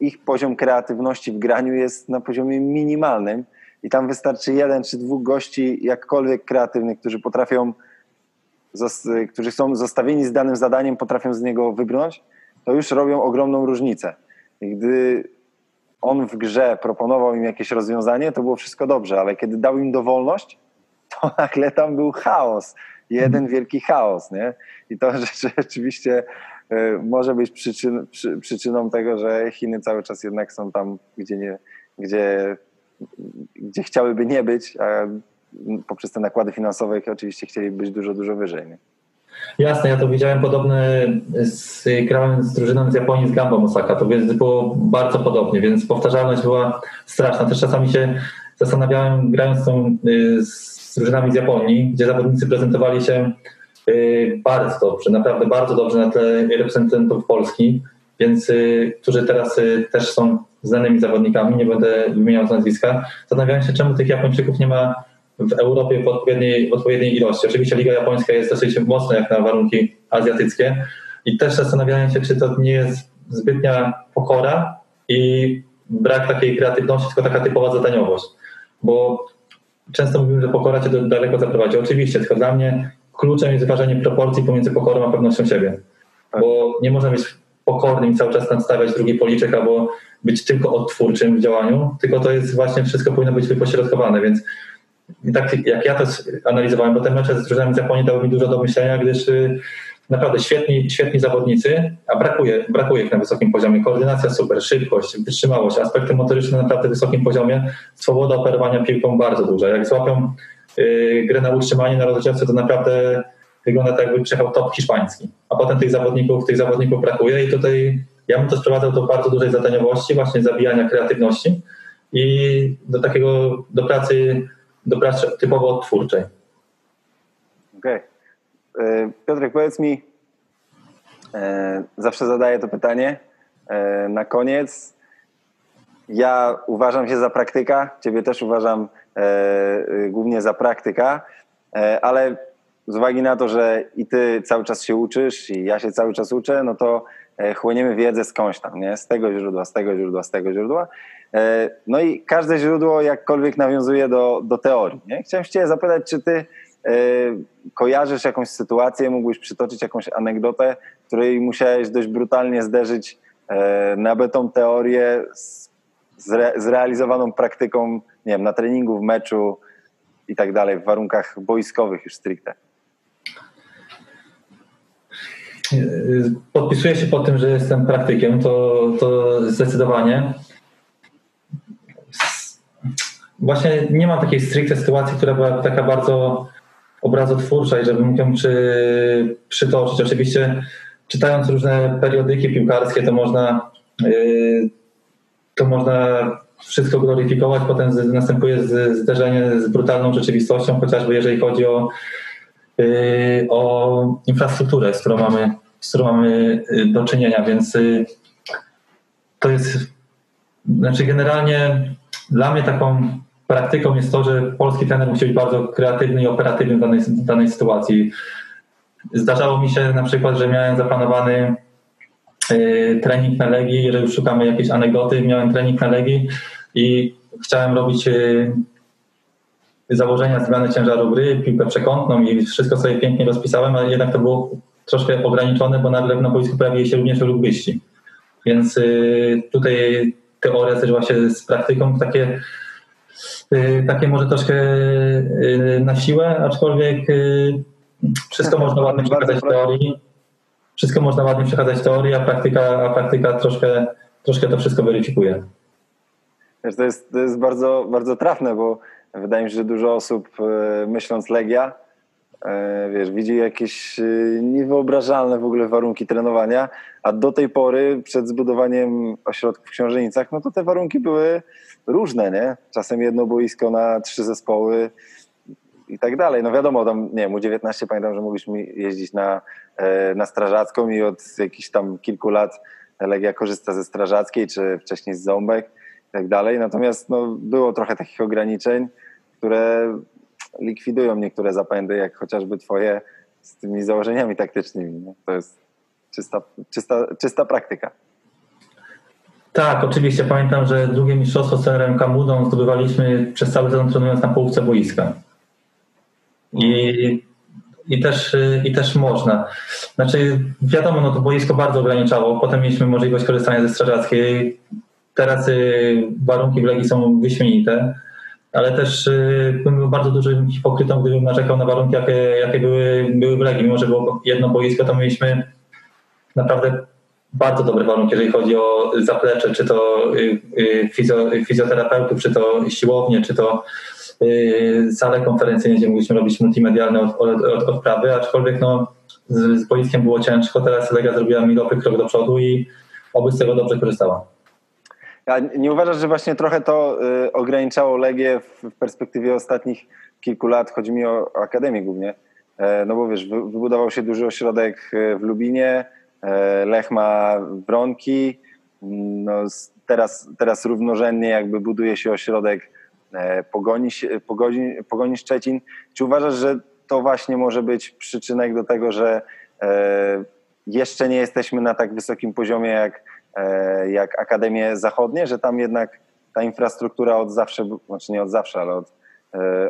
Ich poziom kreatywności w graniu jest na poziomie minimalnym i tam wystarczy jeden czy dwóch gości, jakkolwiek kreatywnych, którzy potrafią którzy są zostawieni z danym zadaniem, potrafią z niego wybrnąć, to już robią ogromną różnicę. I gdy on w grze proponował im jakieś rozwiązanie, to było wszystko dobrze, ale kiedy dał im dowolność, to nagle tam był chaos. Jeden mhm. wielki chaos, nie? I to rzeczywiście e, może być przyczyn, przy, przyczyną tego, że Chiny cały czas jednak są tam, gdzie, nie, gdzie, gdzie chciałyby nie być, a poprzez te nakłady finansowe oczywiście chcieli być dużo, dużo wyżej. Nie?
Jasne, ja to widziałem podobny, z, grałem z drużyną z Japonii, z Gamba Osaka, to więc było bardzo podobnie, więc powtarzalność była straszna. Też czasami się zastanawiałem, grając tą, y, z drużynami z Japonii, gdzie zawodnicy prezentowali się y, bardzo dobrze, naprawdę bardzo dobrze na tle reprezentantów Polski, więc y, którzy teraz też są znanymi zawodnikami, nie będę wymieniał z nazwiska. Zastanawiałem się, czemu tych Japończyków nie ma w Europie w odpowiedniej, w odpowiedniej ilości. Oczywiście Liga Japońska jest dosyć mocna jak na warunki azjatyckie i też zastanawiałem się, czy to nie jest zbytnia pokora i brak takiej kreatywności, tylko taka typowa zadaniowość. Bo często mówimy, że pokora cię daleko zaprowadzi. Oczywiście, tylko dla mnie kluczem jest wyważenie proporcji pomiędzy pokorą a pewnością siebie. Tak. Bo nie można być pokornym i cały czas nadstawiać drugi policzek albo być tylko odtwórczym w działaniu, tylko to jest właśnie wszystko powinno być wypośrodkowane, więc tak jak ja to analizowałem, bo te mecze z drużynami z Japonii dały mi dużo do myślenia, gdyż y, naprawdę świetni, świetni zawodnicy, a brakuje, brakuje ich na wysokim poziomie. Koordynacja super, szybkość, wytrzymałość, aspekty motoryczne na naprawdę wysokim poziomie, swoboda operowania piłką bardzo duża. Jak złapią y, grę na utrzymanie na rozdziałce, to naprawdę wygląda tak, jakby przyjechał top hiszpański. A potem tych zawodników, tych zawodników brakuje i tutaj ja bym to sprowadzał do bardzo dużej zadaniowości, właśnie zabijania kreatywności i do takiego, do pracy do pracy typowo twórczej.
Okej. Okay. E, Piotrek, powiedz mi, E, zawsze zadaję to pytanie e, na koniec. Ja uważam się za praktyka, ciebie też uważam głównie za praktyka, ale z uwagi na to, że i ty cały czas się uczysz i ja się cały czas uczę, no to chłoniemy wiedzę skądś tam, nie? z tego źródła, z tego źródła, z tego źródła. No i każde źródło jakkolwiek nawiązuje do, do teorii. Nie? Chciałem cię zapytać, czy ty kojarzysz jakąś sytuację, mógłbyś przytoczyć jakąś anegdotę, której musiałeś dość brutalnie zderzyć e, nabytą teorię z, zre, zrealizowaną praktyką, nie wiem, na treningu, w meczu i tak dalej, w warunkach boiskowych już stricte.
Podpisuję się po tym, że jestem praktykiem, to, to zdecydowanie. Właśnie nie ma takiej stricte sytuacji, która była taka bardzo obrazotwórcza i żebym ją przy, przytoczyć. Oczywiście czytając różne periodyki piłkarskie, to można, yy, to można wszystko gloryfikować, potem następuje zderzenie z brutalną rzeczywistością, chociażby jeżeli chodzi o, yy, o infrastrukturę, z którą mamy, z którą mamy yy, do czynienia, więc to jest, znaczy generalnie dla mnie taką praktyką jest to, że polski trener musi być bardzo kreatywny i operatywny w danej, w danej sytuacji. Zdarzało mi się na przykład, że miałem zaplanowany y, trening na Legii, jeżeli już szukamy jakiejś anegdoty, miałem trening na Legii i chciałem robić y, założenia zmiany ciężaru gry, piłkę przekątną i wszystko sobie pięknie rozpisałem, ale jednak to było troszkę ograniczone, bo nagle na boisku pojawili się również rugbyści. Więc y, tutaj teoria zderzyła się z praktyką, takie, takie może troszkę na siłę, aczkolwiek wszystko można ładnie przekazać w teorii. Wszystko można ładnie przekazać w teorii, a praktyka, a praktyka troszkę, troszkę to wszystko weryfikuje.
To jest, to jest bardzo, bardzo trafne, bo wydaje mi się, że dużo osób myśląc Legia, wiesz, widzi jakieś niewyobrażalne w ogóle warunki trenowania, a do tej pory przed zbudowaniem ośrodków w Książenicach, no to te warunki były różne, nie? Czasem jedno boisko na trzy zespoły, i tak dalej. No wiadomo, tam, nie wiem, u 19 pamiętam, że mogliśmy jeździć na, e, na Strażacką i od jakichś tam kilku lat Legia korzysta ze Strażackiej, czy wcześniej z Ząbek i tak dalej. Natomiast no, było trochę takich ograniczeń, które likwidują niektóre zapędy, jak chociażby twoje z tymi założeniami taktycznymi. No, to jest czysta, czysta, czysta praktyka.
Tak, oczywiście. Pamiętam, że drugie mistrzostwo z trenerem Kamudą zdobywaliśmy przez cały sezon trenując na połówce boiska. I, i, też, I też można. Znaczy, wiadomo, no to boisko bardzo ograniczało. Potem mieliśmy możliwość korzystania ze strażackiej. Teraz y, warunki w Legii są wyśmienite, ale też y, bym bardzo dużym hipokrytą, gdybym narzekał na warunki, jakie, jakie były, były w Legii. Mimo, że było jedno boisko, to mieliśmy naprawdę bardzo dobre warunki, jeżeli chodzi o zaplecze, czy to y, fizjo, fizjoterapeutów, czy to siłownie, czy to Y, salę konferencyjną, gdzie mogliśmy robić multimedialne od, od, od, odprawy, aczkolwiek no, z, z boiskiem było ciężko, teraz Lega zrobiła milowy krok do przodu i oby z tego dobrze korzystała.
A nie uważasz, że właśnie trochę to y, ograniczało Legię w, w perspektywie ostatnich kilku lat? Chodzi mi o, Akademię głównie. E, no bo wiesz, wy, wybudował się duży ośrodek e, w Lubinie, Lech ma Bronki, no, teraz, teraz równorzędnie jakby buduje się ośrodek E, pogoni, pogoni, pogoni Szczecin. Czy uważasz, że to właśnie może być przyczynek do tego, że e, jeszcze nie jesteśmy na tak wysokim poziomie jak, e, jak Akademie Zachodnie, że tam jednak ta infrastruktura od zawsze, znaczy nie od zawsze, ale od,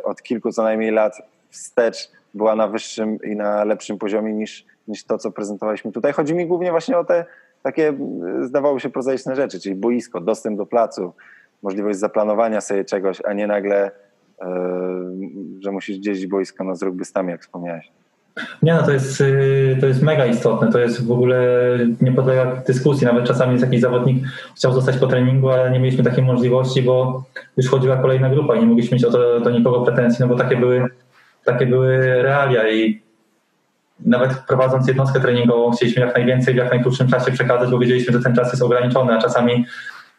od kilku co najmniej lat wstecz była na wyższym i na lepszym poziomie niż, niż to, co prezentowaliśmy tutaj. Chodzi mi głównie właśnie o te takie, zdawały się prozaiczne rzeczy, czyli boisko, dostęp do placu, możliwość zaplanowania sobie czegoś, a nie nagle, yy, że musisz gdzieś boisko no, z rugbystami, jak wspomniałeś.
Nie no, to jest, y, to jest mega istotne, to jest w ogóle nie podlega dyskusji, nawet czasami jest jakiś zawodnik chciał zostać po treningu, ale nie mieliśmy takiej możliwości, bo już chodziła kolejna grupa i nie mogliśmy mieć o to do nikogo pretensji, no bo takie były, takie były realia i nawet prowadząc jednostkę treningową chcieliśmy jak najwięcej w jak najkrótszym czasie przekazać, bo wiedzieliśmy, że ten czas jest ograniczony, a czasami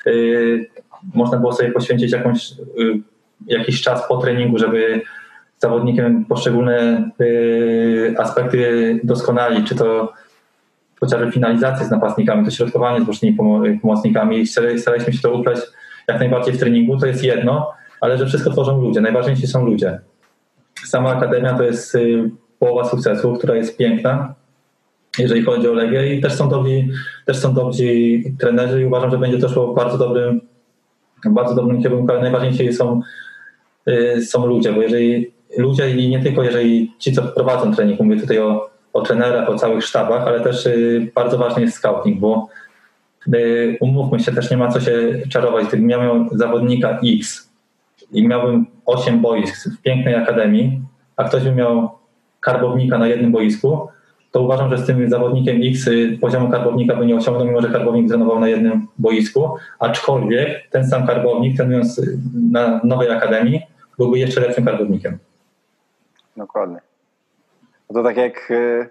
yy, można było sobie poświęcić jakąś, y, jakiś czas po treningu, żeby zawodnikiem poszczególne y, aspekty doskonali, czy to chociażby finalizację z napastnikami, to środkowanie z bocznymi pomocnikami. Staraliśmy się to upleć jak najbardziej w treningu, to jest jedno, ale że wszystko tworzą ludzie. Najważniejsi są ludzie. Sama akademia to jest y, połowa sukcesu, która jest piękna, jeżeli chodzi o Legię i też są dobrzy, też są dobrzy trenerzy i uważam, że będzie to szło w bardzo dobrym, bardzo dobrym kierunku, ale najważniejsi są, y, są ludzie, bo jeżeli ludzie i nie tylko jeżeli ci, co prowadzą trening, mówię tutaj o, o trenerach, o całych sztabach, ale też y, bardzo ważny jest scouting, bo umówmy się, też nie ma co się czarować. Gdybym miał zawodnika X i miałbym 8 boisk w pięknej akademii, a ktoś by miał karbownika na jednym boisku, to uważam, że z tym zawodnikiem X y, poziomu karbownika by nie osiągnął, mimo że karbownik trenował na jednym boisku, aczkolwiek ten sam karbownik, trenując na nowej akademii, byłby jeszcze lepszym karbownikiem.
Dokładnie. To tak jak y,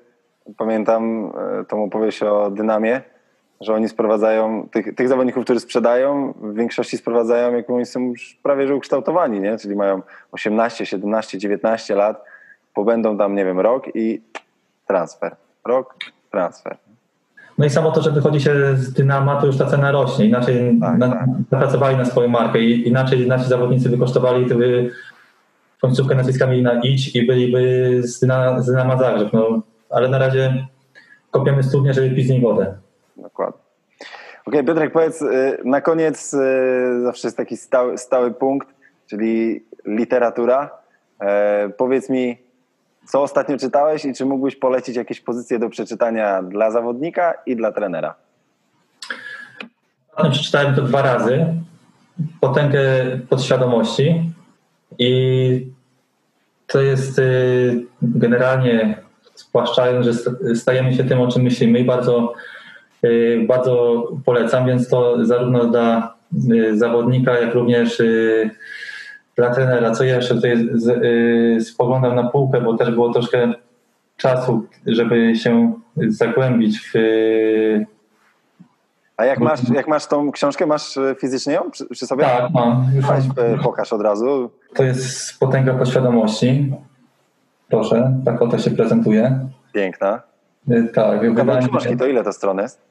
pamiętam y, tą opowieść o Dynamie, że oni sprowadzają, tych, tych zawodników, którzy sprzedają, w większości sprowadzają, jak oni są już prawie że ukształtowani, nie? czyli mają 18, 17, 19 lat, pobędą tam, nie wiem, rok i transfer. Rok, transfer.
No i samo to, że wychodzi się z Dynama, to już ta cena rośnie. Inaczej tak, na, tak. zapracowali na swoją markę i inaczej nasi zawodnicy wykosztowali, gdyby końcówkę nazwiska mieli na idź i byliby z Dynama, z Dynama Zagrzeb. No, ale na razie kopiemy studnię, żeby pić z niej wodę.
Dokładnie. Okej, okay, Piotrek, powiedz y, na koniec y, zawsze jest taki stały, stały punkt, czyli literatura. E, powiedz mi, co ostatnio czytałeś i czy mógłbyś polecić jakieś pozycje do przeczytania dla zawodnika i dla trenera?
Ostatnio przeczytałem to dwa razy. Potęgę podświadomości i to jest y, generalnie spłaszczając, że stajemy się tym, o czym myślimy i bardzo, y, bardzo polecam, więc to zarówno dla y, zawodnika, jak również dla trenera. Co jeszcze tutaj y, spoglądam na półkę, bo też było troszkę czasu, żeby się zagłębić w.
A jak masz, jak masz tą książkę, masz y, fizycznie ją przy, przy sobie?
Tak, mam. Już
Weź, y, pokaż od razu.
To jest potęga podświadomości. Proszę, tak oto się prezentuje.
Piękna.
Tak,
wydanie... książki, to ile to stron jest?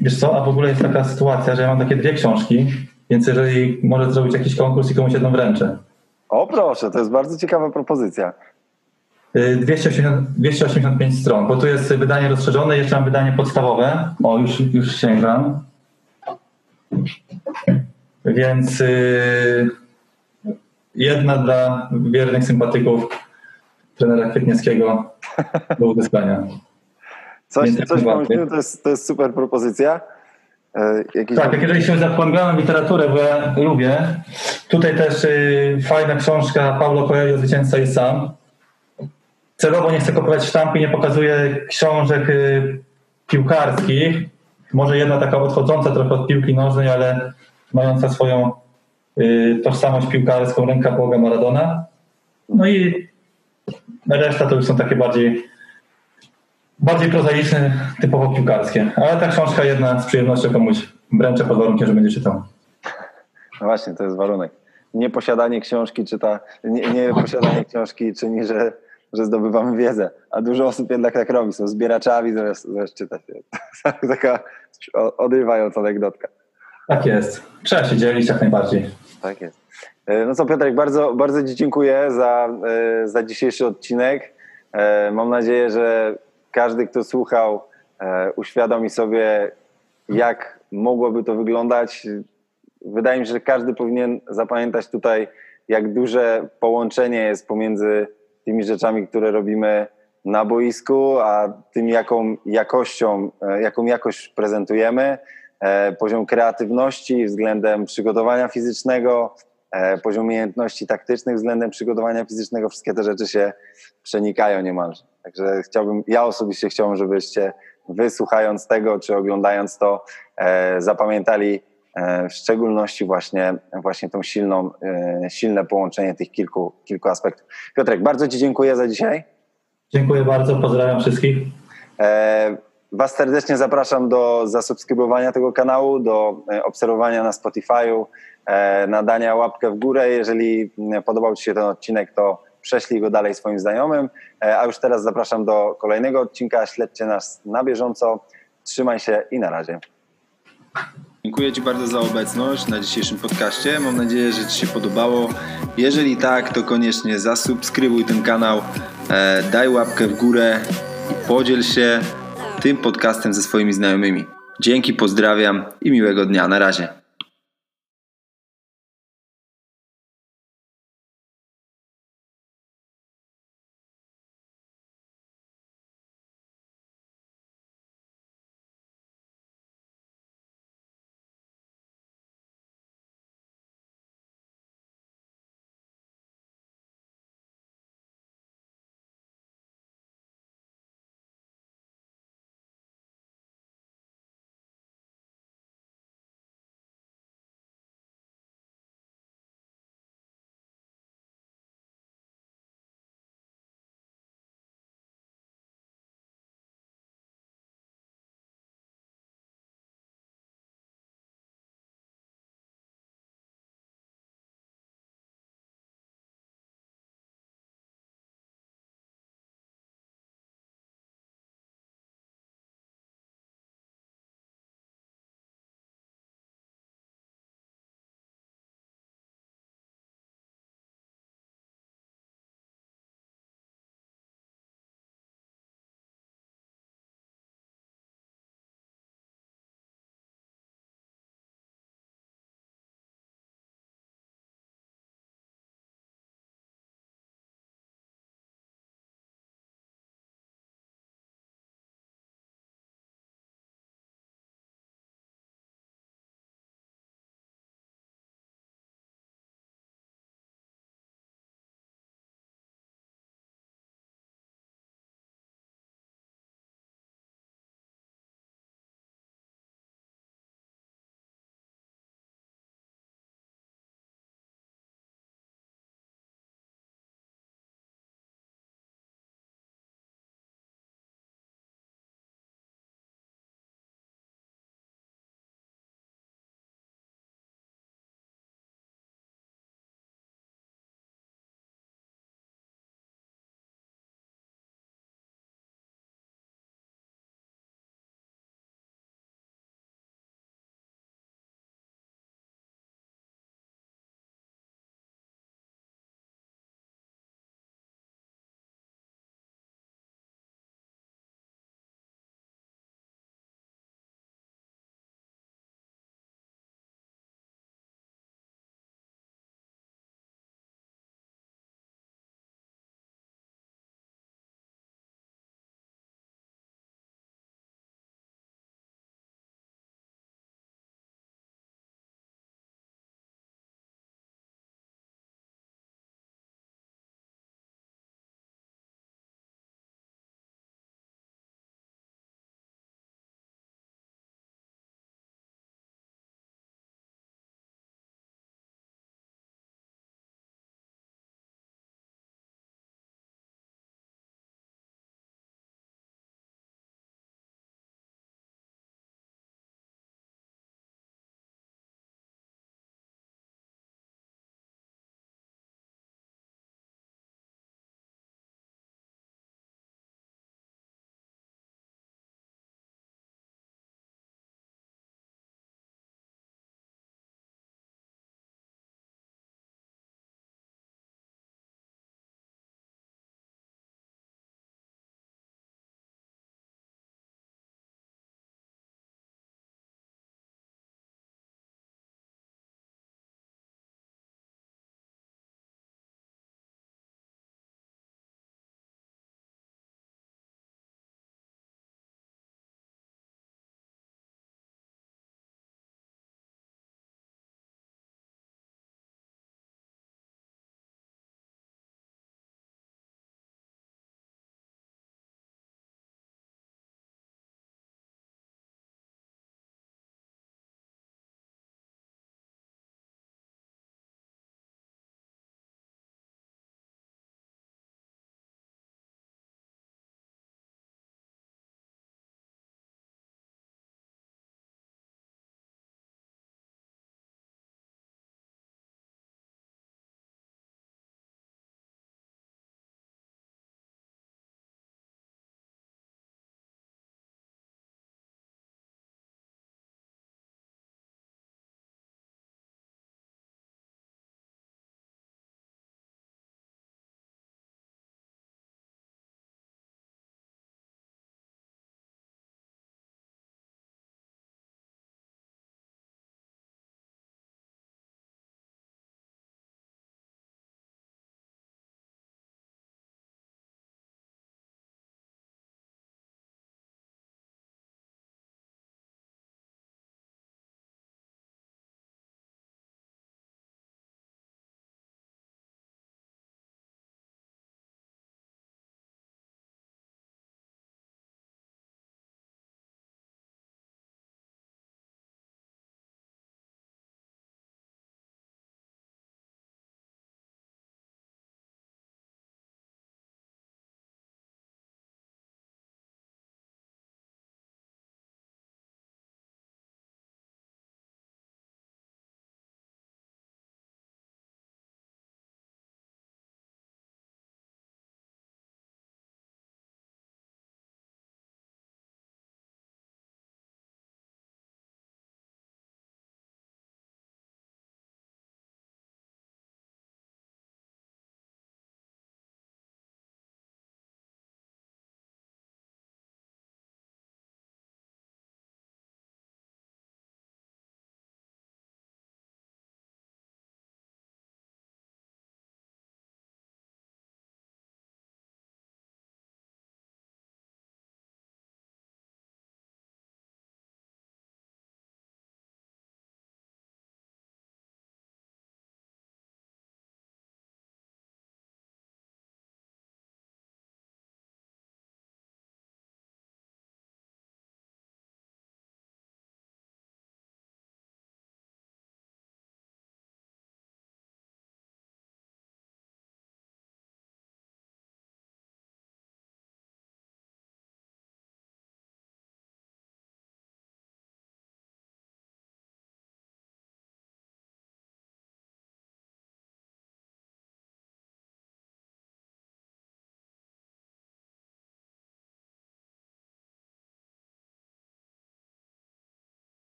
Wiesz co, a w ogóle jest taka sytuacja, że ja mam takie dwie książki więc jeżeli może zrobić jakiś konkurs i komuś jedną wręczę.
O proszę, to jest bardzo ciekawa propozycja.
280, y, 285 stron, bo tu jest wydanie rozszerzone, jeszcze mam wydanie podstawowe. O, już, już sięgam. Więc yy, jedna dla wiernych sympatyków trenera Kwietniewskiego do uzyskania.
Coś, coś pomyślimy, to jest, to jest super propozycja.
E, jakiś... Tak, jak jeżeli się zapłębiałem literaturę, bo ja lubię. Tutaj też y, fajna książka Paulo Coelho, Zwycięzca jest sam. Celowo nie chcę kupować sztampy, nie pokazuję książek y, piłkarskich. Może jedna taka odchodząca trochę od piłki nożnej, ale mająca swoją y, tożsamość piłkarską, ręka Boga Maradona. No i reszta to już są takie bardziej bardziej prozaiczne, typowo piłkarskie. Ale ta książka jedna z przyjemnością komuś wręczę pod warunkiem, że będzie czytał.
No właśnie, to jest warunek. Nieposiadanie książki czyta, nie, nie posiadanie książki czyni, że, że zdobywamy wiedzę, a dużo osób jednak tak robi, są zbieraczami zamiast, zamiast czytać. Taka odrywająca anegdotka.
Tak jest. Trzeba się dzielić jak najbardziej.
Tak jest. E, no co Piotrek, bardzo, bardzo Ci dziękuję za, e, za dzisiejszy odcinek. E, mam nadzieję, że każdy, kto słuchał, e, uświadomi sobie, jak mogłoby to wyglądać. Wydaje mi się, że każdy powinien zapamiętać tutaj, jak duże połączenie jest pomiędzy tymi rzeczami, które robimy na boisku, a tym, jaką jakością, e, jaką jakość prezentujemy. E, poziom kreatywności względem przygotowania fizycznego, poziom umiejętności taktycznych względem przygotowania fizycznego, wszystkie te rzeczy się przenikają niemalże. Także chciałbym, ja osobiście chciałbym, żebyście wysłuchając tego, czy oglądając to, e, zapamiętali e, w szczególności właśnie, właśnie tą silną, e, silne połączenie tych kilku, kilku aspektów. Piotrek, bardzo Ci dziękuję za dzisiaj.
Dziękuję bardzo, pozdrawiam wszystkich.
E, Was serdecznie zapraszam do zasubskrybowania tego kanału, do e, obserwowania na Spotify'u, e, nadania łapkę w górę. Jeżeli podobał Ci się ten odcinek, to
prześlij go dalej swoim znajomym. A już teraz zapraszam do kolejnego odcinka. Śledźcie nas na bieżąco. Trzymaj się i na razie.
Dziękuję Ci bardzo za obecność na dzisiejszym podcaście. Mam nadzieję, że Ci się podobało. Jeżeli tak, to koniecznie zasubskrybuj ten kanał, e, daj łapkę w górę i podziel się tym podcastem ze swoimi znajomymi. Dzięki, pozdrawiam i miłego dnia. Na razie.